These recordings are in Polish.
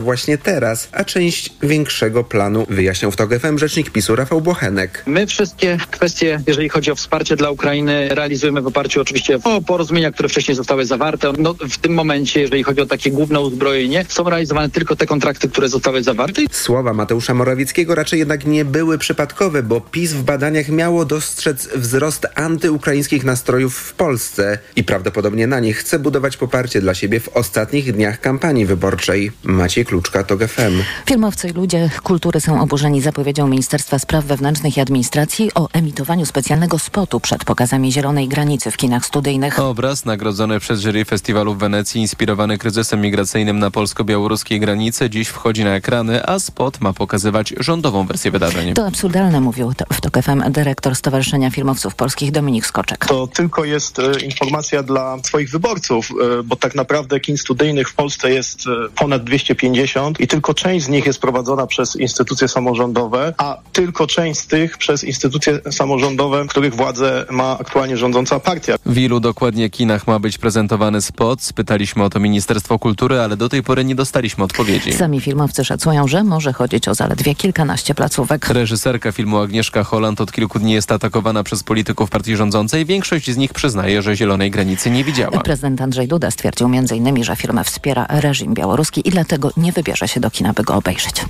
właśnie teraz, a część większego planu wyjaśniał w TOG FM rzecznik PiSu Rafał Błochenek. My wszystkie kwestie, jeżeli chodzi o wsparcie dla Ukrainy, realizujemy w oparciu oczywiście o porozumienia, które wcześniej zostały zawarte. No, w tym momencie, jeżeli chodzi o takie główne uzbrojenie, są realizowane tylko te kontrakty, które zostały zawarte. Słowa Mateusza Morawieckiego raczej jednak nie były przypadkowe, bo PiS w badaniach miało dostrzec wzrost antyukraińskich nastrojów w Polsce i prawdopodobnie na nich chce budować poparcie dla siebie w ostatnich dniach kampanii wyborczej. Maciej Kluczka, TOG FM. Filmowcy i ludzie kultury są oburzeni zapowiedzią Ministerstwa Spraw Wewnętrznych i Administracji o emitowaniu specjalnego spotu przed pokazami Zielonej Granicy w kinach studyjnych. Obraz nagrodzony przez jury festiwalu w Wenecji, inspirowany kryzysem migracyjnym na polsko-białoruskiej granicy, dziś wchodzi na ekrany, a spot ma pokazywać rządową wersję wydarzeń. To absurdalne, mówił w TOK FM dyrektor Stowarzyszenia Filmowców Polskich Dominik Skoczek. To tylko jest e, informacja dla swoich wyborców, e, bo tak naprawdę kin studyjnych w Polsce jest e, ponad 250 i tylko część z nich jest prowadzona przez instytucje samorządowe, a tylko część z tych przez instytucje samorządowe, których władzę ma aktualnie rządząca partia. W ilu dokładnie kinach ma być prezentowany spot? Spytaliśmy o to Ministerstwo Kultury, ale do tej pory nie dostaliśmy odpowiedzi. Sami filmowcy szacują, że może chodzić o zaledwie kilkanaście placówek. Reżyserka filmu Agnieszka Holland od kilku dni jest atakowana przez polityków partii rządzącej. Większość z nich przyznaje, że zielonej granicy nie widziała. Prezydent Andrzej Duda stwierdził m.in., że firma wspiera reżim białoruski i dlatego nie wybierze się do kina, by go obejrzeć.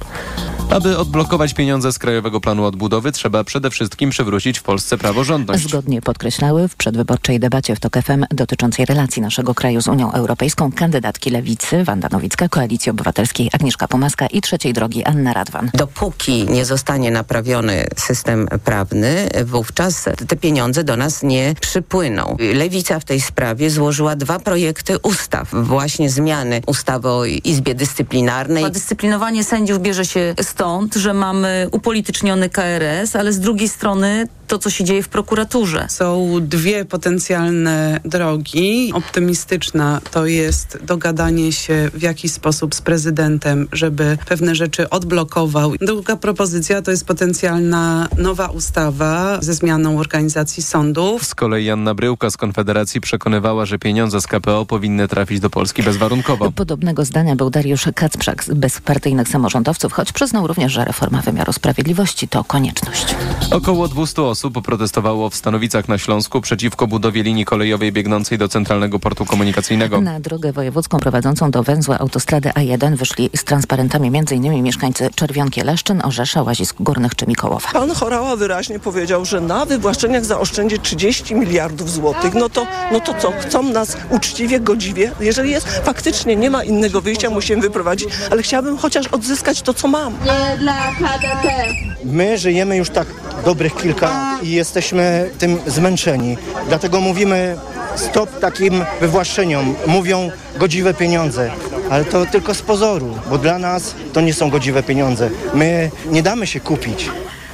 Aby odblokować pieniądze z Krajowego Planu Odbudowy, trzeba przede wszystkim przywrócić w Polsce praworządność. Zgodnie podkreślały w przedwyborczej debacie w TOK FM dotyczącej relacji naszego kraju z Unią Europejską kandydatki Lewicy Wanda Nowicka, Koalicji Obywatelskiej Agnieszka Pomaska i Trzeciej Drogi Anna Radwan. Dopóki nie zostanie naprawiony system prawny, wówczas te pieniądze do nas nie przypłyną. Lewica w tej sprawie złożyła dwa projekty ustaw. Właśnie zmiany ustawy o Izbie Dyscyplinarnej. A dyscyplinowanie sędziów bierze się stąd, że mamy upolityczniony KRS, ale z drugiej strony to, co się dzieje w prokuraturze. Są dwie potencjalne drogi. Optymistyczna to jest dogadanie się w jakiś sposób z prezydentem, żeby pewne rzeczy odblokował. Druga propozycja to jest potencjalna nowa ustawa ze zmianą organizacji sądów. Z kolei Janna Bryłka z Konfederacji przekonywała, że pieniądze z KPO powinny trafić do Polski bezwarunkowo. Podobnego zdania był Dariusz z bezpartyjnych samorządowców, choć przyznał również, że reforma wymiaru sprawiedliwości to konieczność. Około 200 osób protestowało w Stanowicach na Śląsku przeciwko budowie linii kolejowej biegnącej do Centralnego Portu Komunikacyjnego. Na drogę wojewódzką prowadzącą do węzła autostrady A1 wyszli z transparentami m.in. mieszkańcy Czerwionki Leszczyn, Orzesza, Łazisk Górnych czy Mikołowa. Pan Chorała wyraźnie powiedział, że na wywłaszczeniach zaoszczędzi 30 miliardów złotych. No to, no to co? Chcą nas uczciwie, godziwie? Jeżeli jest, faktycznie nie ma innego wyjścia, musimy wyprowadzić, ale chciałabym chociaż odzyskać to, co mam. Nie dla KDP. My żyjemy już tak dobrych kilka lat i jesteśmy tym zmęczeni. Dlatego mówimy stop takim wywłaszczeniom. Mówią godziwe pieniądze, ale to tylko z pozoru, bo dla nas to nie są godziwe pieniądze. My nie damy się kupić.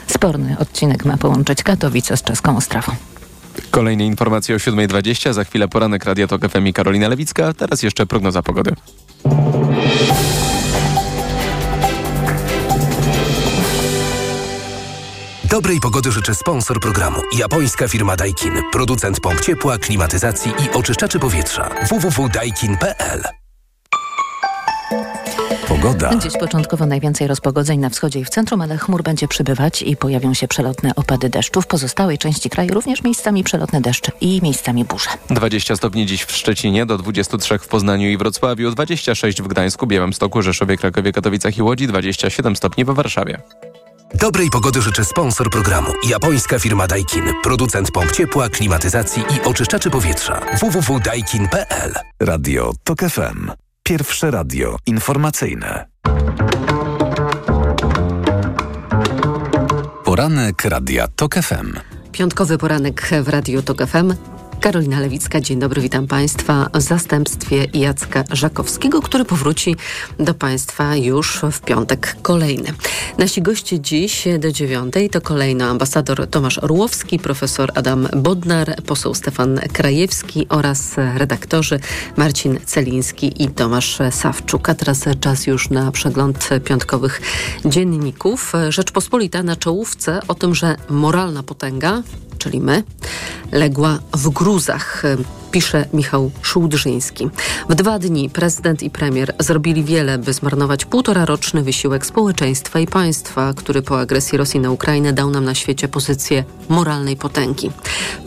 Sporny odcinek ma połączyć Katowice z czeską Ostrawą. Kolejne informacje o 7.20, za chwilę poranek Radio Tok FM i Karolina Lewicka, teraz jeszcze prognoza pogody. Dobrej pogody życzę sponsor programu. Japońska firma Daikin. Producent pomp ciepła, klimatyzacji i oczyszczaczy powietrza. www.daikin.pl Pogoda. Dziś początkowo najwięcej rozpogodzeń na wschodzie i w centrum, ale chmur będzie przybywać i pojawią się przelotne opady deszczu. W pozostałej części kraju również miejscami przelotne deszcze i miejscami burze. 20 stopni dziś w Szczecinie, do 23 w Poznaniu i Wrocławiu, 26 w Gdańsku, Białymstoku, Rzeszowie, Krakowie, Katowicach i Łodzi, 27 stopni w Warszawie. Dobrej pogody życzę sponsor programu. Japońska firma Daikin. Producent pomp ciepła, klimatyzacji i oczyszczaczy powietrza. www.daikin.pl Radio TOK FM. Pierwsze radio informacyjne. Poranek Radia TOK FM. Piątkowy poranek w Radiu TOK FM. Karolina Lewicka, dzień dobry, witam Państwa w zastępstwie Jacka Żakowskiego, który powróci do Państwa już w piątek kolejny. Nasi goście dziś do dziewiątej to kolejno ambasador Tomasz Orłowski, profesor Adam Bodnar, poseł Stefan Krajewski oraz redaktorzy Marcin Celiński i Tomasz Sawczuk. A teraz czas już na przegląd piątkowych dzienników. Rzeczpospolita na czołówce o tym, że moralna potęga czyli my, legła w gruzach. Pisze Michał Szułdrzyński. W dwa dni prezydent i premier zrobili wiele, by zmarnować półtora roczny wysiłek społeczeństwa i państwa, który po agresji Rosji na Ukrainę dał nam na świecie pozycję moralnej potęgi.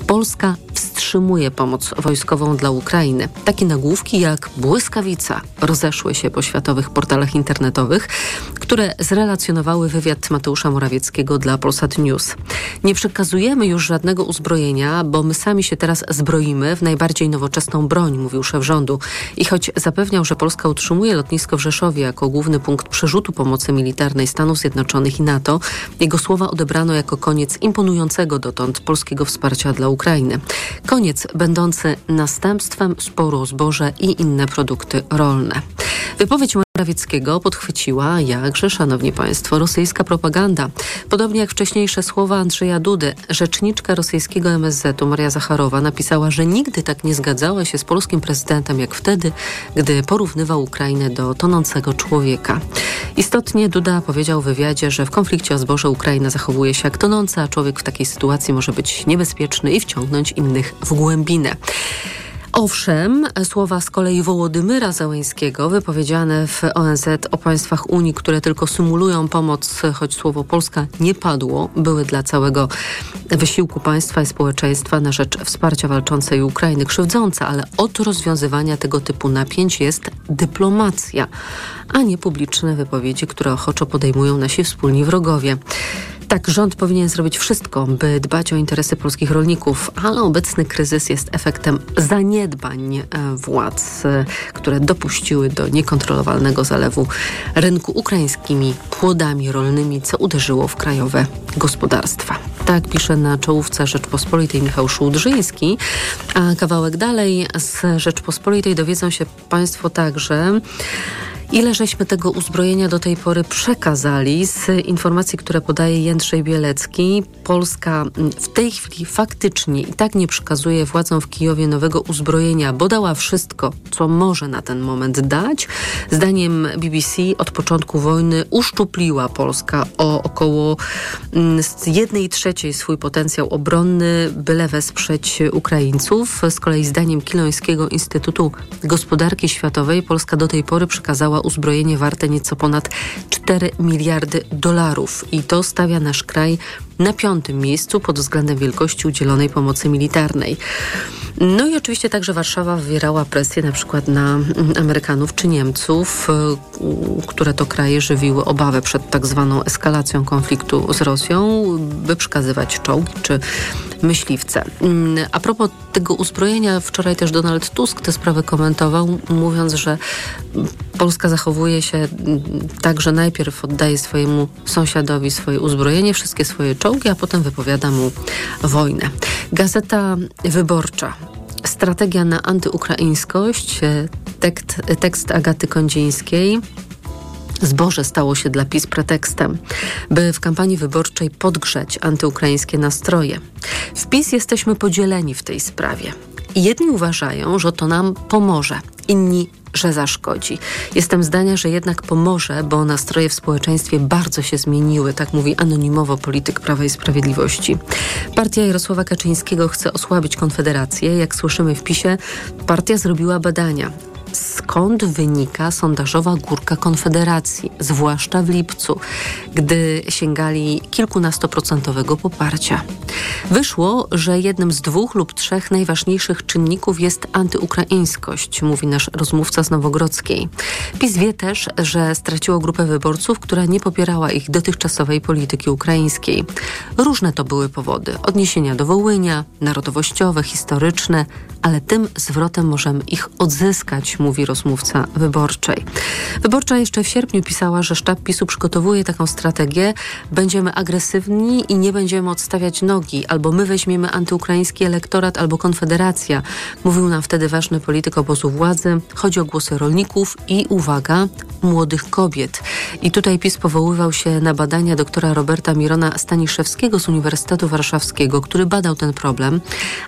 Polska wstrzymuje pomoc wojskową dla Ukrainy. Takie nagłówki jak błyskawica rozeszły się po światowych portalach internetowych, które zrelacjonowały wywiad Mateusza Morawieckiego dla Polsat News. Nie przekazujemy już żadnego uzbrojenia, bo my sami się teraz zbroimy w najbardziej nowoczesną broń, mówił szef rządu. I choć zapewniał, że Polska utrzymuje lotnisko w Rzeszowie jako główny punkt przerzutu pomocy militarnej Stanów Zjednoczonych i NATO, jego słowa odebrano jako koniec imponującego dotąd polskiego wsparcia dla Ukrainy. Koniec będący następstwem sporu o zboże i inne produkty rolne. Wypowiedź Morawieckiego podchwyciła jakże, szanowni państwo, rosyjska propaganda. Podobnie jak wcześniejsze słowa Andrzeja Dudy, rzeczniczka rosyjskiego MSZ-u Maria Zacharowa napisała, że nigdy tak nie zgadzała się z polskim prezydentem jak wtedy, gdy porównywał Ukrainę do tonącego człowieka. Istotnie Duda powiedział w wywiadzie, że w konflikcie o zboże Ukraina zachowuje się jak tonąca, a człowiek w takiej sytuacji może być niebezpieczny i wciągnąć innych w głębinę. Owszem, słowa z kolei Wołodymyra Załęskiego, wypowiedziane w ONZ o państwach Unii, które tylko symulują pomoc, choć słowo Polska nie padło, były dla całego wysiłku państwa i społeczeństwa na rzecz wsparcia walczącej Ukrainy krzywdzące, ale od rozwiązywania tego typu napięć jest dyplomacja, a nie publiczne wypowiedzi, które ochoczo podejmują nasi wspólni wrogowie. Tak, rząd powinien zrobić wszystko, by dbać o interesy polskich rolników, ale obecny kryzys jest efektem zaniedbań e, władz, e, które dopuściły do niekontrolowalnego zalewu rynku ukraińskimi płodami rolnymi, co uderzyło w krajowe gospodarstwa. Tak pisze na czołówce Rzeczpospolitej Michał Szułdrzyński, a kawałek dalej z Rzeczpospolitej dowiedzą się Państwo także, Ile żeśmy tego uzbrojenia do tej pory przekazali? Z informacji, które podaje Jędrzej Bielecki, Polska w tej chwili faktycznie i tak nie przekazuje władzom w Kijowie nowego uzbrojenia, bo dała wszystko, co może na ten moment dać. Zdaniem BBC od początku wojny uszczupliła Polska o około jednej trzeciej swój potencjał obronny, byle wesprzeć Ukraińców. Z kolei zdaniem Kilońskiego Instytutu Gospodarki Światowej Polska do tej pory przekazała uzbrojenie warte nieco ponad 4 miliardy dolarów i to stawia nasz kraj na piątym miejscu pod względem wielkości udzielonej pomocy militarnej. No i oczywiście także Warszawa wywierała presję na przykład na mm, Amerykanów czy Niemców, y, które to kraje żywiły obawę przed tak zwaną eskalacją konfliktu z Rosją, by przekazywać czołgi czy myśliwce. Mm, a propos tego uzbrojenia, wczoraj też Donald Tusk tę sprawę komentował, mówiąc, że Polska zachowuje się mm, tak, że najpierw oddaje swojemu sąsiadowi swoje uzbrojenie, wszystkie swoje czołgi, a potem wypowiada mu wojnę. Gazeta Wyborcza Strategia na antyukraińskość, tekst, tekst Agaty Kondzińskiej. Zboże stało się dla PiS pretekstem, by w kampanii wyborczej podgrzać antyukraińskie nastroje. W PiS jesteśmy podzieleni w tej sprawie. Jedni uważają, że to nam pomoże, inni że zaszkodzi. Jestem zdania, że jednak pomoże, bo nastroje w społeczeństwie bardzo się zmieniły, tak mówi anonimowo polityk Prawa i Sprawiedliwości. Partia Jarosława Kaczyńskiego chce osłabić Konfederację. Jak słyszymy w PiSie, partia zrobiła badania skąd wynika sondażowa górka Konfederacji, zwłaszcza w lipcu, gdy sięgali kilkunastoprocentowego poparcia. Wyszło, że jednym z dwóch lub trzech najważniejszych czynników jest antyukraińskość, mówi nasz rozmówca z Nowogrodzkiej. PiS wie też, że straciło grupę wyborców, która nie popierała ich dotychczasowej polityki ukraińskiej. Różne to były powody. Odniesienia do Wołynia, narodowościowe, historyczne, ale tym zwrotem możemy ich odzyskać, mówi rozmówca wyborczej. Wyborcza jeszcze w sierpniu pisała, że sztab PiSu przygotowuje taką strategię. Będziemy agresywni i nie będziemy odstawiać nogi. Albo my weźmiemy antyukraiński elektorat, albo Konfederacja. Mówił nam wtedy ważny polityk obozu władzy. Chodzi o głosy rolników i, uwaga, młodych kobiet. I tutaj PiS powoływał się na badania doktora Roberta Mirona Staniszewskiego z Uniwersytetu Warszawskiego, który badał ten problem,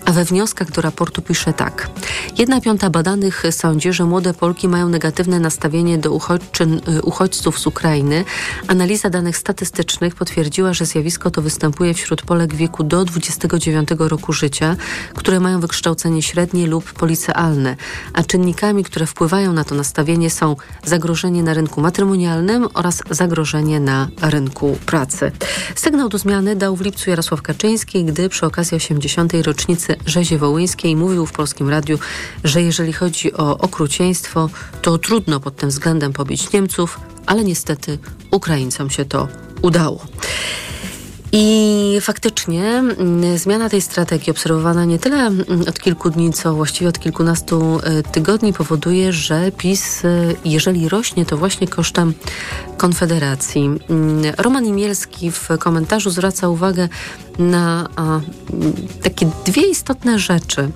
a we wnioskach do raportu pisze tak. Jedna piąta badanych sądzi, że młode Polki mają negatywne nastawienie do uchodźczyn, y, uchodźców z Ukrainy. Analiza danych statystycznych potwierdziła, że zjawisko to występuje wśród Polek wieku do 29 roku życia, które mają wykształcenie średnie lub policealne, a czynnikami, które wpływają na to nastawienie są zagrożenie na rynku matrymonialnym oraz zagrożenie na rynku pracy. Sygnał do zmiany dał w lipcu Jarosław Kaczyński, gdy przy okazji 80. rocznicy rzezi wołyńskiej mówił w Polskim Radiu, że jeżeli chodzi o to trudno pod tym względem pobić Niemców, ale niestety Ukraińcom się to udało. I faktycznie mm, zmiana tej strategii obserwowana nie tyle mm, od kilku dni, co właściwie od kilkunastu e, tygodni powoduje, że PiS, e, jeżeli rośnie, to właśnie kosztem Konfederacji. Mm, Roman Imielski w komentarzu zwraca uwagę na takie dwie istotne rzeczy,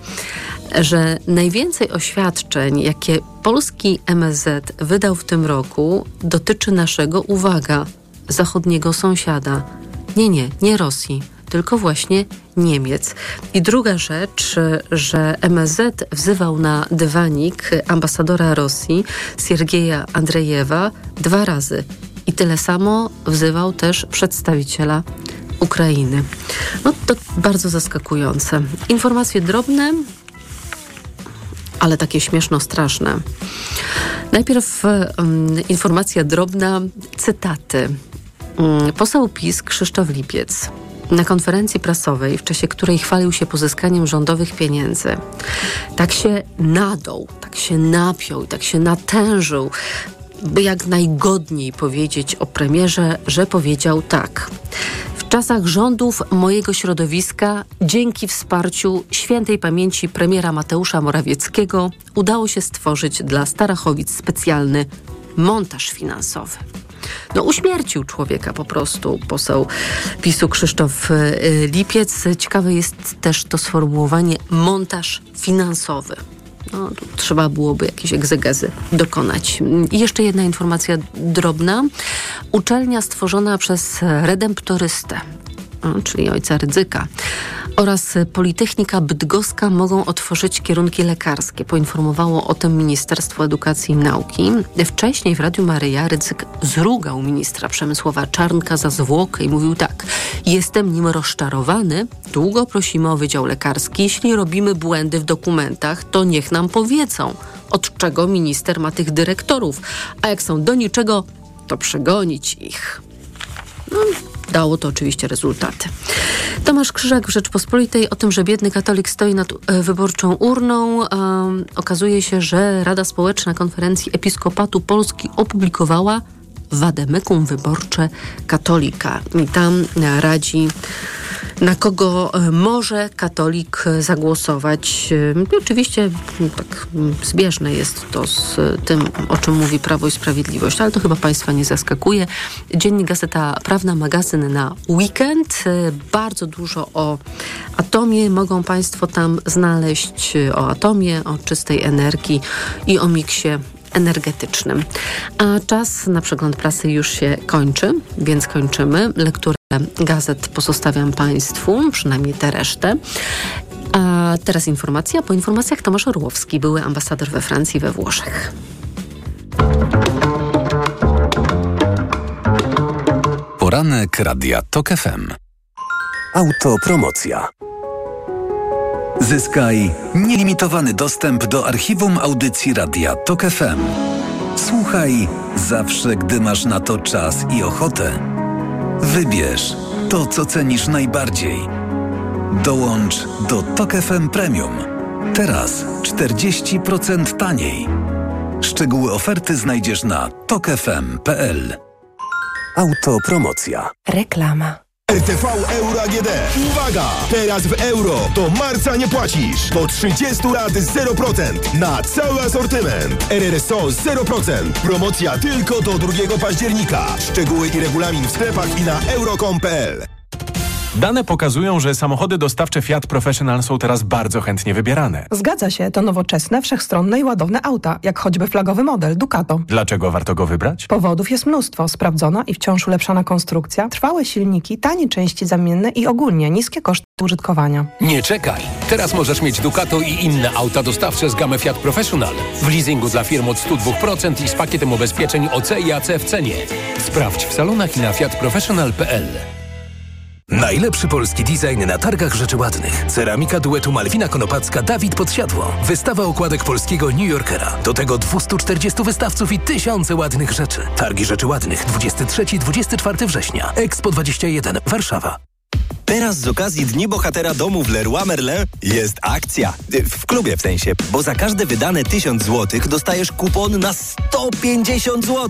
że najwięcej oświadczeń, jakie polski MSZ wydał w tym roku, dotyczy naszego, uwaga, zachodniego sąsiada nie, nie, nie Rosji, tylko właśnie Niemiec. I druga rzecz, że MSZ wzywał na dywanik ambasadora Rosji, Siergieja Andrejewa, dwa razy. I tyle samo wzywał też przedstawiciela Ukrainy. No to bardzo zaskakujące. Informacje drobne, ale takie śmieszno-straszne. Najpierw um, informacja drobna, cytaty. Mm, poseł PiS Krzysztof Lipiec na konferencji prasowej, w czasie której chwalił się pozyskaniem rządowych pieniędzy, tak się nadął, tak się napiął tak się natężył, by jak najgodniej powiedzieć o premierze, że powiedział tak. Czasach rządów mojego środowiska, dzięki wsparciu świętej pamięci premiera Mateusza Morawieckiego, udało się stworzyć dla Starachowic specjalny montaż finansowy. No uśmiercił człowieka po prostu poseł PiSu Krzysztof y, Lipiec. Ciekawe jest też to sformułowanie montaż finansowy. No, trzeba byłoby jakieś egzegezy dokonać. I jeszcze jedna informacja drobna. Uczelnia stworzona przez redemptorystę, czyli ojca Rydzyka, oraz Politechnika Bydgoska mogą otworzyć kierunki lekarskie. Poinformowało o tym Ministerstwo Edukacji i Nauki. Wcześniej w Radiu Maryja Rydzyk zrugał ministra Przemysława Czarnka za zwłokę i mówił tak. Jestem nim rozczarowany. Długo prosimy o Wydział Lekarski. Jeśli robimy błędy w dokumentach, to niech nam powiedzą, od czego minister ma tych dyrektorów. A jak są do niczego, to przegonić ich. No, dało to oczywiście rezultaty. Tomasz Krzyżak w Rzeczpospolitej o tym, że biedny katolik stoi nad e, wyborczą urną. Okazuje się, że Rada Społeczna Konferencji Episkopatu Polski opublikowała wademekum wyborcze katolika. I tam radzi na kogo e, może katolik e, zagłosować. E, oczywiście tak zbieżne jest to z tym, o czym mówi Prawo i Sprawiedliwość, ale to chyba Państwa nie zaskakuje. Dziennik Gazeta Prawna, magazyn na weekend. Bardzo dużo o atomie mogą Państwo tam znaleźć, o atomie, o czystej energii i o miksie energetycznym. A czas na przegląd prasy już się kończy, więc kończymy. Lekturę gazet pozostawiam Państwu, przynajmniej tę resztę. A teraz informacja. Po informacjach Tomasz Orłowski, były ambasador we Francji we Włoszech. Poranek Radia TOK FM. Autopromocja. Zyskaj nielimitowany dostęp do archiwum audycji Radia TOK FM. Słuchaj zawsze, gdy masz na to czas i ochotę. Wybierz to, co cenisz najbardziej. Dołącz do TOK FM Premium. Teraz 40% taniej. Szczegóły oferty znajdziesz na tokefm.pl. Autopromocja. Reklama. RTV Euro AGD. Uwaga! Teraz w euro do marca nie płacisz. Do 30 lat 0% na cały asortyment. RRSO 0%. Promocja tylko do 2 października. Szczegóły i regulamin w sklepach i na euro.com.pl Dane pokazują, że samochody dostawcze Fiat Professional są teraz bardzo chętnie wybierane. Zgadza się, to nowoczesne, wszechstronne i ładowne auta, jak choćby flagowy model Ducato. Dlaczego warto go wybrać? Powodów jest mnóstwo. Sprawdzona i wciąż ulepszana konstrukcja, trwałe silniki, tanie części zamienne i ogólnie niskie koszty użytkowania. Nie czekaj! Teraz możesz mieć Ducato i inne auta dostawcze z gamy Fiat Professional. W leasingu dla firm od 102% i z pakietem ubezpieczeń OC i AC w cenie. Sprawdź w salonach i na fiatprofessional.pl. Najlepszy polski design na targach rzeczy ładnych. Ceramika duetu Malwina Konopacka Dawid Podsiadło. Wystawa okładek polskiego New Yorkera. Do tego 240 wystawców i tysiące ładnych rzeczy. Targi rzeczy ładnych 23-24 września. Expo 21 Warszawa. Teraz z okazji Dni Bohatera Domu w Leroy Merlin jest akcja. W klubie w sensie, bo za każde wydane 1000 zł dostajesz kupon na 150 zł.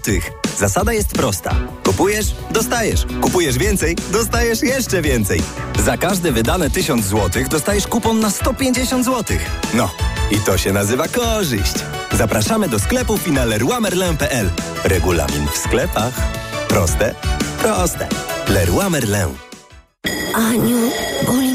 Zasada jest prosta. Kupujesz, dostajesz. Kupujesz więcej, dostajesz jeszcze więcej. Za każde wydane 1000 zł dostajesz kupon na 150 zł. No, i to się nazywa korzyść. Zapraszamy do sklepów i. Regulamin w sklepach. Proste? Proste. Leroy Merlin. Aniu, boli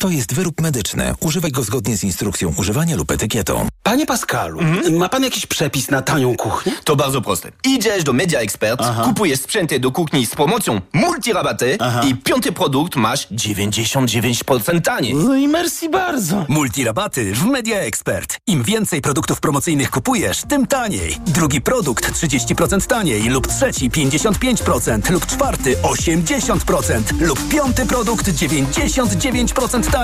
To jest wyrób medyczny. Używaj go zgodnie z instrukcją używania lub etykietą. Panie Pascalu, ma pan jakiś przepis na tanią kuchnię? To bardzo proste. Idziesz do Media Expert, Aha. kupujesz sprzęty do kuchni z promocją multirabaty i piąty produkt masz 99% taniej. No i merci bardzo. Multirabaty w Media Expert. Im więcej produktów promocyjnych kupujesz, tym taniej. Drugi produkt 30% taniej lub trzeci 55% lub czwarty 80% lub piąty produkt 99% taniej.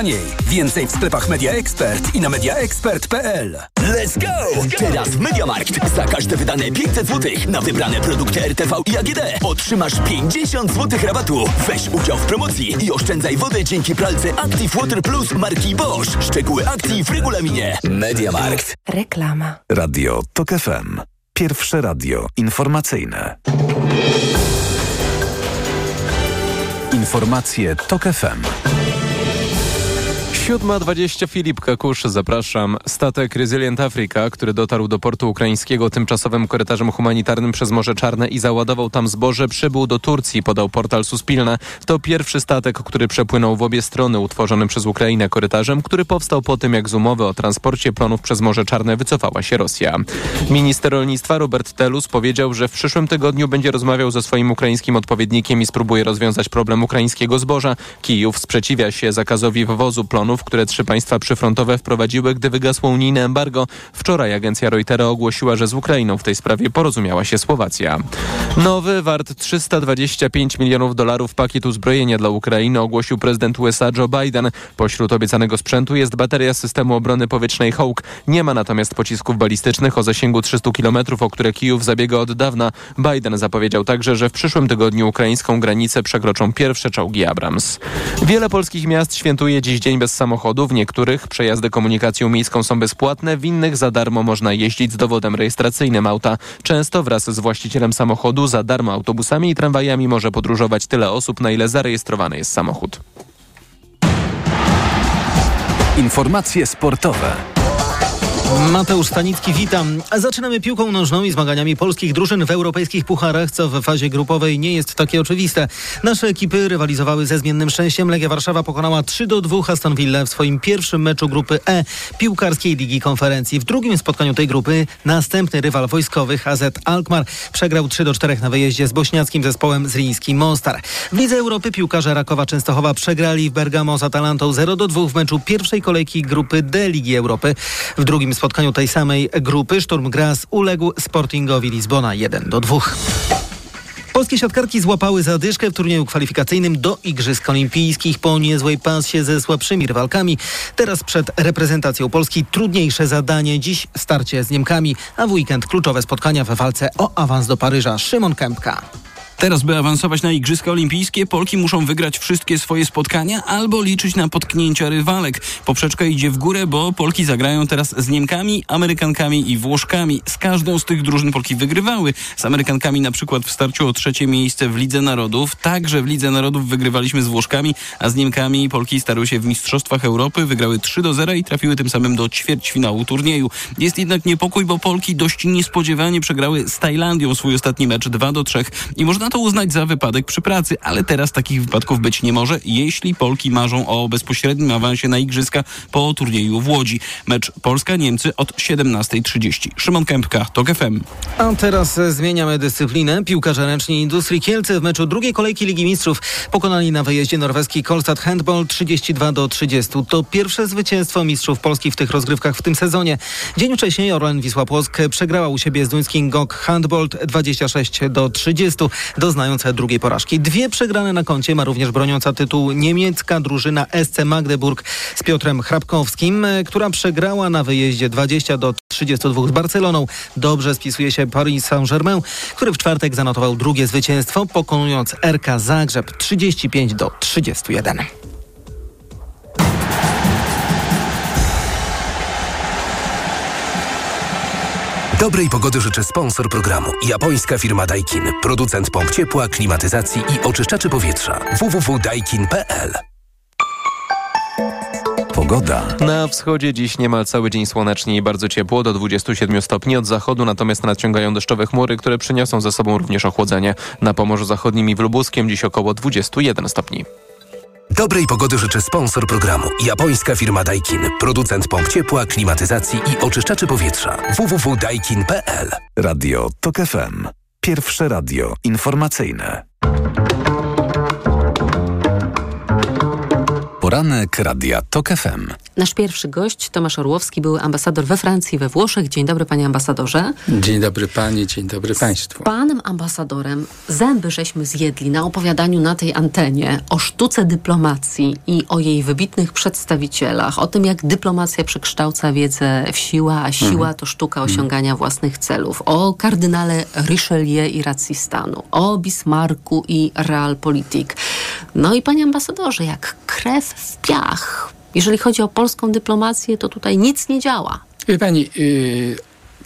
Więcej w sklepach Media Expert i na mediaexpert.pl. Let's go! Teraz w Mediamarkt za każde wydane 500 zł na wybrane produkty RTV i AGD otrzymasz 50 zł rabatu. Weź udział w promocji i oszczędzaj wodę dzięki pralce Active Water Plus marki Bosch. Szczegóły akcji w regulaminie. Mediamarkt. Reklama. Radio TOK FM. Pierwsze radio informacyjne. Informacje TOK FM. 7.20 Filip Kakusz, zapraszam. Statek Resilient Africa, który dotarł do portu ukraińskiego tymczasowym korytarzem humanitarnym przez Morze Czarne i załadował tam zboże, przybył do Turcji, podał portal Suspilna. To pierwszy statek, który przepłynął w obie strony utworzonym przez Ukrainę korytarzem, który powstał po tym, jak z umowy o transporcie plonów przez Morze Czarne wycofała się Rosja. Minister rolnictwa Robert Telus powiedział, że w przyszłym tygodniu będzie rozmawiał ze swoim ukraińskim odpowiednikiem i spróbuje rozwiązać problem ukraińskiego zboża. Kijów sprzeciwia się zakazowi wwozu plonów, które trzy państwa przyfrontowe wprowadziły, gdy wygasło unijne embargo. Wczoraj agencja Reutera ogłosiła, że z Ukrainą w tej sprawie porozumiała się Słowacja. Nowy, wart 325 milionów dolarów pakiet uzbrojenia dla Ukrainy ogłosił prezydent USA Joe Biden. Pośród obiecanego sprzętu jest bateria systemu obrony powietrznej Hawk. Nie ma natomiast pocisków balistycznych o zasięgu 300 km, o które Kijów zabiega od dawna. Biden zapowiedział także, że w przyszłym tygodniu ukraińską granicę przekroczą pierwsze czołgi Abrams. Wiele polskich miast świętuje dziś dzień bez samochodu. W niektórych przejazdy komunikacją miejską są bezpłatne, w innych za darmo można jeździć z dowodem rejestracyjnym auta. Często wraz z właścicielem samochodu za darmo autobusami i tramwajami może podróżować tyle osób, na ile zarejestrowany jest samochód. Informacje sportowe. Mateusz Stanicki, witam. Zaczynamy piłką nożną i zmaganiami polskich drużyn w europejskich pucharach, co w fazie grupowej nie jest takie oczywiste. Nasze ekipy rywalizowały ze zmiennym szczęściem. Legia Warszawa pokonała 3 do 2 Aston Villa w swoim pierwszym meczu grupy E piłkarskiej Ligi Konferencji. W drugim spotkaniu tej grupy następny rywal wojskowych AZ Alkmaar przegrał 3 do 4 na wyjeździe z bośniackim zespołem z Riński Mostar. W Lidze Europy piłkarze Rakowa Częstochowa przegrali w Bergamo z Atalantą 0 do 2 w meczu pierwszej kolejki grupy D Ligi Europy. W drugim spotkaniu tej samej grupy Szturm Graz uległ Sportingowi Lizbona 1 do 2. Polskie siatkarki złapały zadyszkę w turnieju kwalifikacyjnym do Igrzysk Olimpijskich po niezłej pasie ze słabszymi rywalkami. Teraz przed reprezentacją Polski trudniejsze zadanie. Dziś starcie z Niemkami, a w weekend kluczowe spotkania we walce o awans do Paryża. Szymon Kępka. Teraz, by awansować na Igrzyska Olimpijskie, Polki muszą wygrać wszystkie swoje spotkania albo liczyć na potknięcia rywalek. Poprzeczka idzie w górę, bo Polki zagrają teraz z Niemkami, Amerykankami i Włoszkami. Z każdą z tych drużyn Polki wygrywały. Z Amerykankami na przykład w starciu o trzecie miejsce w Lidze Narodów. Także w Lidze Narodów wygrywaliśmy z Włoszkami, a z Niemkami Polki starły się w Mistrzostwach Europy, wygrały 3 do 0 i trafiły tym samym do ćwierćfinału turnieju. Jest jednak niepokój, bo Polki dość niespodziewanie przegrały z Tajlandią swój ostatni mecz 2 do 3 i można to uznać za wypadek przy pracy, ale teraz takich wypadków być nie może, jeśli Polki marzą o bezpośrednim awansie na Igrzyska po turnieju w Łodzi. Mecz Polska-Niemcy od 17.30. Szymon Kępka, TOK FM. A teraz zmieniamy dyscyplinę. Piłkarze ręczni Industrii Kielce w meczu drugiej kolejki Ligi Mistrzów pokonali na wyjeździe norweski Kolstad Handball 32 do 30. To pierwsze zwycięstwo mistrzów Polski w tych rozgrywkach w tym sezonie. Dzień wcześniej Orlen Wisła Płock przegrała u siebie z duńskim GOG Handbolt 26 do 30, doznając drugiej porażki. Dwie przegrane na koncie ma również broniąca tytułu niemiecka drużyna SC Magdeburg z Piotrem Hrabkowskim, e, która przegrała na wyjeździe 20 do 32 z Barceloną. Dobrze spisuje się Paris Saint-Germain, który w czwartek zanotował drugie zwycięstwo, pokonując RK Zagrzeb 35 do 31. Dobrej pogody życzę sponsor programu. Japońska firma Daikin. Producent pomp ciepła, klimatyzacji i oczyszczaczy powietrza. www.daikin.pl Pogoda. Na wschodzie dziś niemal cały dzień słonecznie i bardzo ciepło, do 27 stopni od zachodu, natomiast nadciągają deszczowe chmury, które przyniosą ze sobą również ochłodzenie. Na Pomorzu Zachodnim i w Lubuskiem dziś około 21 stopni. Dobrej pogody życzę sponsor programu. Japońska firma Daikin. Producent pomp ciepła, klimatyzacji i oczyszczaczy powietrza. www.daikin.pl Radio TOK FM. Pierwsze radio informacyjne. Poranek Radia TOK FM. Nasz pierwszy gość, Tomasz Orłowski, był ambasador we Francji, we Włoszech. Dzień dobry, panie ambasadorze. Dzień dobry pani, dzień dobry państwu. Panem ambasadorem zęby żeśmy zjedli na opowiadaniu na tej antenie o sztuce dyplomacji i o jej wybitnych przedstawicielach, o tym, jak dyplomacja przekształca wiedzę w siłę, a siła Mhm. to sztuka osiągania własnych celów, o kardynale Richelieu i racji stanu, o Bismarcku i realpolitik. No i panie ambasadorze, jak krew w piach. Jeżeli chodzi o polską dyplomację, to tutaj nic nie działa. Wie pani, yy,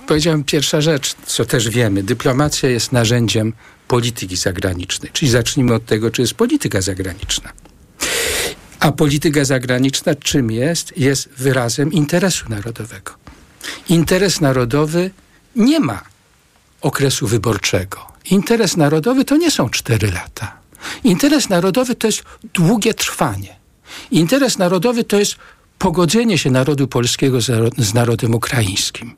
powiedziałem pierwsza rzecz, co też wiemy. Dyplomacja jest narzędziem polityki zagranicznej. Czyli zacznijmy od tego, czy jest polityka zagraniczna. A polityka zagraniczna czym jest? Jest wyrazem interesu narodowego. Interes narodowy nie ma okresu wyborczego. Interes narodowy to nie są cztery lata. Interes narodowy to jest długie trwanie. Interes narodowy to jest pogodzenie się narodu polskiego z, naro- z narodem ukraińskim.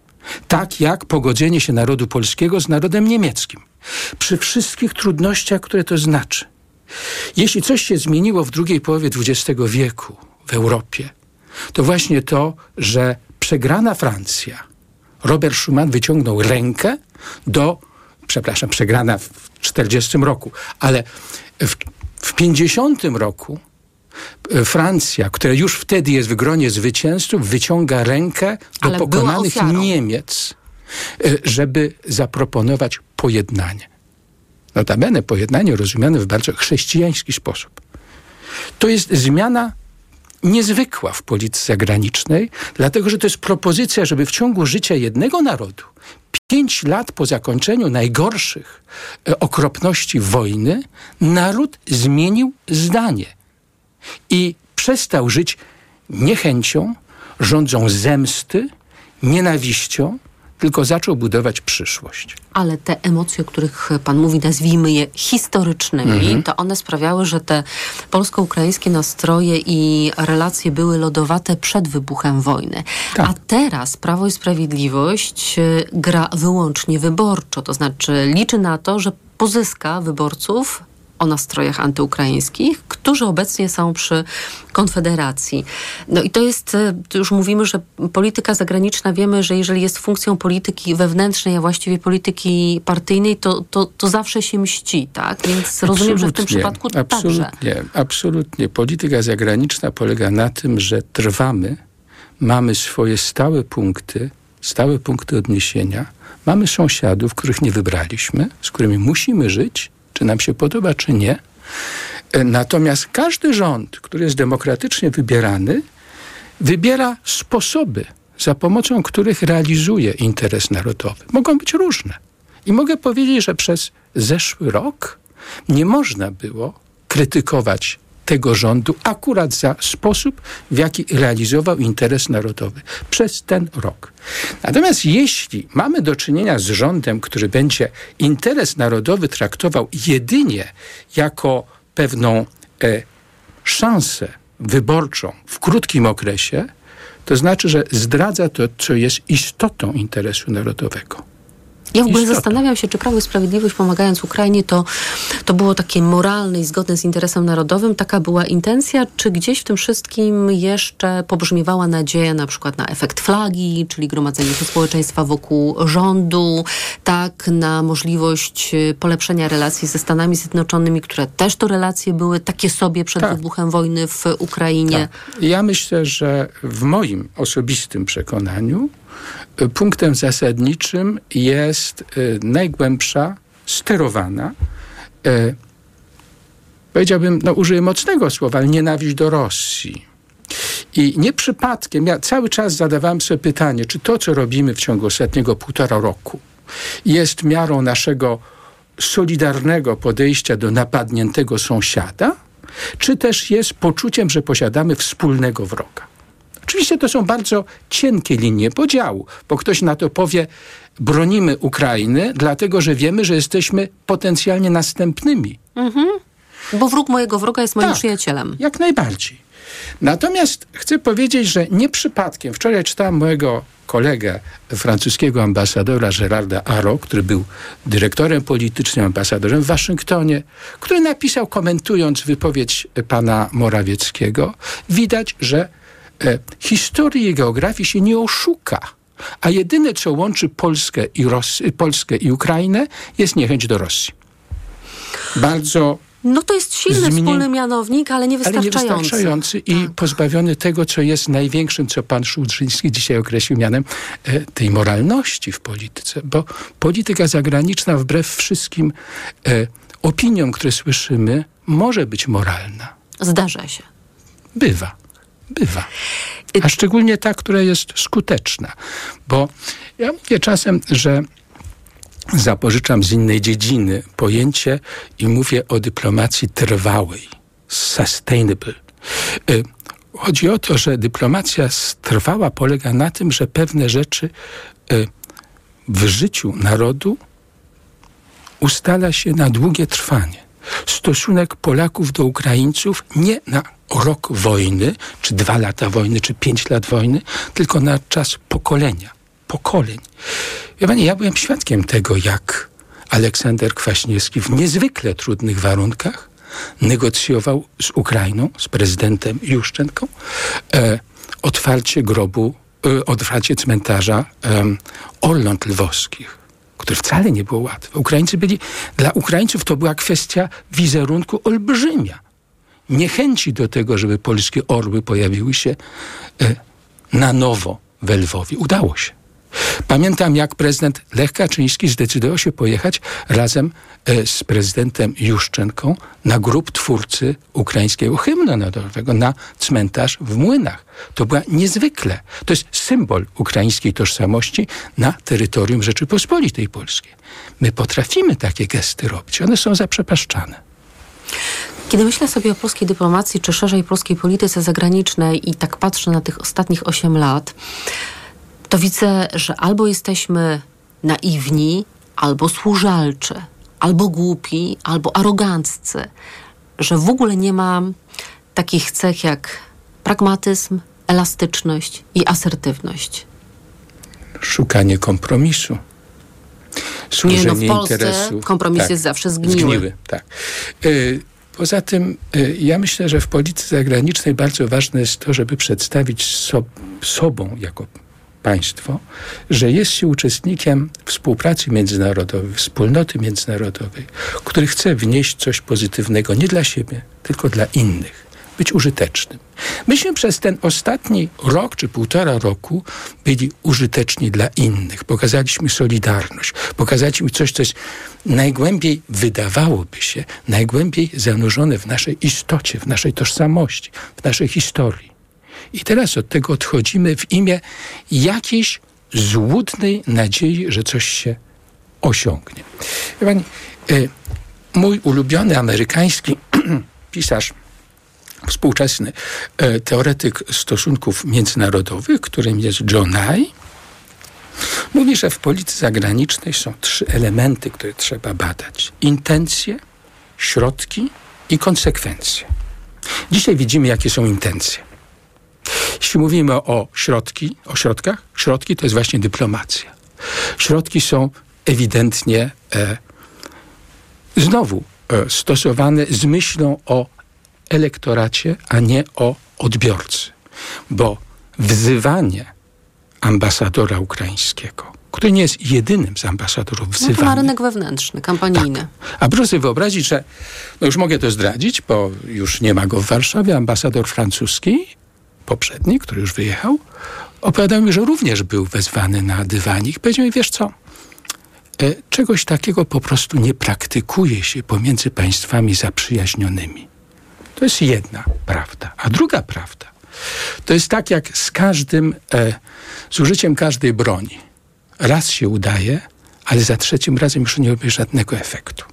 Tak jak pogodzenie się narodu polskiego z narodem niemieckim. Przy wszystkich trudnościach, które to znaczy. Jeśli coś się zmieniło w drugiej połowie XX wieku w Europie, to właśnie to, że przegrana Francja, Robert Schuman wyciągnął rękę do, przepraszam, przegrana w 40 roku, ale w, w 50 roku Francja, która już wtedy jest w gronie zwycięzców, wyciąga rękę do Ale pokonanych. Niemiec, e, żeby zaproponować pojednanie. Notabene pojednanie rozumiane w bardzo chrześcijański sposób. To jest zmiana niezwykła w polityce zagranicznej, dlatego że to jest propozycja, żeby w ciągu życia jednego narodu, pięć lat po zakończeniu najgorszych e, okropności wojny, naród zmienił zdanie i przestał żyć niechęcią, rządzą zemsty, nienawiścią, tylko zaczął budować przyszłość. Ale te emocje, o których pan mówi, nazwijmy je historycznymi, Mhm. to one sprawiały, że te polsko-ukraińskie nastroje i relacje były lodowate przed wybuchem wojny. Tak. A teraz Prawo i Sprawiedliwość y, gra wyłącznie wyborczo, to znaczy liczy na to, że pozyska wyborców o nastrojach antyukraińskich, którzy obecnie są przy Konfederacji. No i to jest, e, już mówimy, że polityka zagraniczna, wiemy, że jeżeli jest funkcją polityki wewnętrznej, a właściwie polityki partyjnej, to, to, to zawsze się mści, tak? Więc rozumiem, że w tym Absolutnie, przypadku także. absolutnie, Absolutnie. Polityka zagraniczna polega na tym, że trwamy, mamy swoje stałe punkty, stałe punkty odniesienia, mamy sąsiadów, których nie wybraliśmy, z którymi musimy żyć, czy nam się podoba, czy nie. E, natomiast każdy rząd, który jest demokratycznie wybierany, wybiera sposoby, za pomocą których realizuje interes narodowy. Mogą być różne. I mogę powiedzieć, że przez zeszły rok nie można było krytykować tego rządu akurat za sposób, w jaki realizował interes narodowy przez ten rok. Natomiast jeśli mamy do czynienia z rządem, który będzie interes narodowy traktował jedynie jako pewną e, szansę wyborczą w krótkim okresie, to znaczy, że zdradza to, co jest istotą interesu narodowego. Ja w ogóle zastanawiam się, czy Prawo i Sprawiedliwość pomagając Ukrainie to, to było takie moralne i zgodne z interesem narodowym, taka była intencja, czy gdzieś w tym wszystkim jeszcze pobrzmiewała nadzieja na przykład na efekt flagi, czyli gromadzenie się społeczeństwa wokół rządu, tak, na możliwość y, polepszenia relacji ze Stanami Zjednoczonymi, które też to relacje były takie sobie przed tak. wybuchem wojny w Ukrainie. Tak. Ja myślę, że w moim osobistym przekonaniu punktem zasadniczym jest y, najgłębsza, sterowana, y, powiedziałbym, no użyję mocnego słowa, ale nienawiść do Rosji. I nie przypadkiem, ja cały czas zadawałem sobie pytanie, czy to, co robimy w ciągu ostatniego półtora roku, jest miarą naszego solidarnego podejścia do napadniętego sąsiada, czy też jest poczuciem, że posiadamy wspólnego wroga. Oczywiście to są bardzo cienkie linie podziału, bo ktoś na to powie, bronimy Ukrainy, dlatego że wiemy, że jesteśmy potencjalnie następnymi. Mhm. Bo wróg mojego wroga jest moim tak, przyjacielem. Jak najbardziej. Natomiast chcę powiedzieć, że nie przypadkiem. Wczoraj czytałem mojego kolegę, francuskiego ambasadora Gerarda Aro, który był dyrektorem politycznym, ambasadorem w Waszyngtonie, który napisał, komentując wypowiedź pana Morawieckiego, widać, że historii i geografii się nie oszuka. A jedyne, co łączy Polskę i, Ros Polskę i Ukrainę, jest niechęć do Rosji. Bardzo no to jest silny wspólny mianownik, ale niewystarczający. Ale niewystarczający i tak. pozbawiony tego, co jest największym, co pan Szudrzyński dzisiaj określił mianem e, tej moralności w polityce. Bo polityka zagraniczna wbrew wszystkim e, opiniom, które słyszymy, może być moralna. Zdarza się. Bywa. Bywa. A szczególnie ta, która jest skuteczna. Bo ja mówię czasem, że zapożyczam z innej dziedziny pojęcie i mówię o dyplomacji trwałej, sustainable. Y, chodzi o to, że dyplomacja trwała polega na tym, że pewne rzeczy y, w życiu narodu ustala się na długie trwanie. Stosunek Polaków do Ukraińców nie na rok wojny, czy dwa lata wojny, czy pięć lat wojny, tylko na czas pokolenia. Pokoleń. Wie pani, ja byłem świadkiem tego, jak Aleksander Kwaśniewski w niezwykle trudnych warunkach negocjował z Ukrainą, z prezydentem Juszczenką, e, otwarcie grobu, e, otwarcie cmentarza e, Orląt Lwowskich, które wcale nie było łatwe. Ukraińcy byli, dla Ukraińców to była kwestia wizerunku olbrzymia. Niechęci do tego, żeby polskie orły pojawiły się e, na nowo we Lwowie. Udało się. Pamiętam, jak prezydent Lech Kaczyński zdecydował się pojechać razem e, z prezydentem Juszczenką na grup twórcy ukraińskiego hymnu narodowego na cmentarz w Młynach. To była niezwykle, to jest symbol ukraińskiej tożsamości na terytorium Rzeczypospolitej Polskiej. My potrafimy takie gesty robić, one są zaprzepaszczane. Kiedy myślę sobie o polskiej dyplomacji, czy szerzej polskiej polityce zagranicznej i tak patrzę na tych ostatnich 8 lat, to widzę, że albo jesteśmy naiwni, albo służalczy, albo głupi, albo aroganccy, że w ogóle nie ma takich cech jak pragmatyzm, elastyczność i asertywność. Szukanie kompromisu. Służenie nie, no w Polsce interesu. kompromis tak, jest zawsze zgniły. zgniły tak. Y Poza tym y, ja myślę, że w polityce zagranicznej bardzo ważne jest to, żeby przedstawić so sobą jako państwo, że jest się uczestnikiem współpracy międzynarodowej, wspólnoty międzynarodowej, który chce wnieść coś pozytywnego nie dla siebie, tylko dla innych, być użytecznym. Myśmy przez ten ostatni rok czy półtora roku byli użyteczni dla innych. Pokazaliśmy solidarność, pokazaliśmy coś, co jest najgłębiej, wydawałoby się, najgłębiej zanurzone w naszej istocie, w naszej tożsamości, w naszej historii. I teraz od tego odchodzimy w imię jakiejś złudnej nadziei, że coś się osiągnie. Pani, y, mój ulubiony amerykański pisarz, współczesny y, teoretyk stosunków międzynarodowych, którym jest John Nye, mówi, że w polityce zagranicznej są trzy elementy, które trzeba badać: intencje, środki i konsekwencje. Dzisiaj widzimy, jakie są intencje. Jeśli mówimy o środki, o środkach, środki to jest właśnie dyplomacja. Środki są ewidentnie e, znowu e, stosowane z myślą o elektoracie, a nie o odbiorcy. Bo wzywanie ambasadora ukraińskiego, który nie jest jedynym z ambasadorów wzywanych. No to ma rynek wewnętrzny, kampanijny. Tak. A proszę sobie wyobrazić, że, no już mogę to zdradzić, bo już nie ma go w Warszawie, ambasador francuski, poprzedni, który już wyjechał, opowiadał mi, że również był wezwany na dywanik. Powiedział mi, wiesz co, e, czegoś takiego po prostu nie praktykuje się pomiędzy państwami zaprzyjaźnionymi. To jest jedna prawda. A druga prawda, to jest tak jak z każdym, e, z użyciem każdej broni. Raz się udaje, ale za trzecim razem już nie robi żadnego efektu.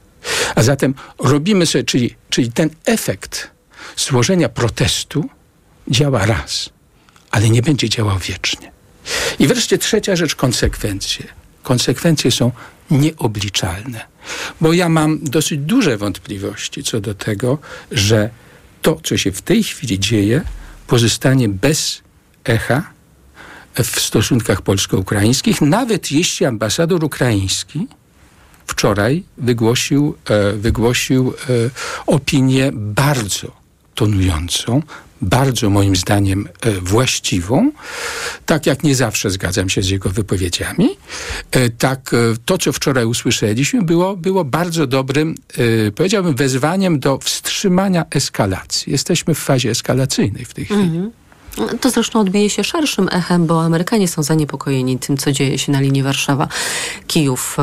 A zatem robimy sobie, czyli, czyli ten efekt złożenia protestu działa raz, ale nie będzie działał wiecznie. I wreszcie trzecia rzecz, konsekwencje. Konsekwencje są nieobliczalne, bo ja mam dosyć duże wątpliwości co do tego, że to, co się w tej chwili dzieje, pozostanie bez echa w stosunkach polsko-ukraińskich, nawet jeśli ambasador ukraiński wczoraj wygłosił, e, wygłosił e, opinię bardzo tonującą, bardzo moim zdaniem e, właściwą. Tak jak nie zawsze zgadzam się z jego wypowiedziami, e, tak e, to, co wczoraj usłyszeliśmy, było, było bardzo dobrym, powiedziałbym, wezwaniem do wstrzymania eskalacji. Jesteśmy w fazie eskalacyjnej w tej chwili. -hmm. To zresztą odbije się szerszym echem, bo Amerykanie są zaniepokojeni tym, co dzieje się na linii Warszawa-Kijów.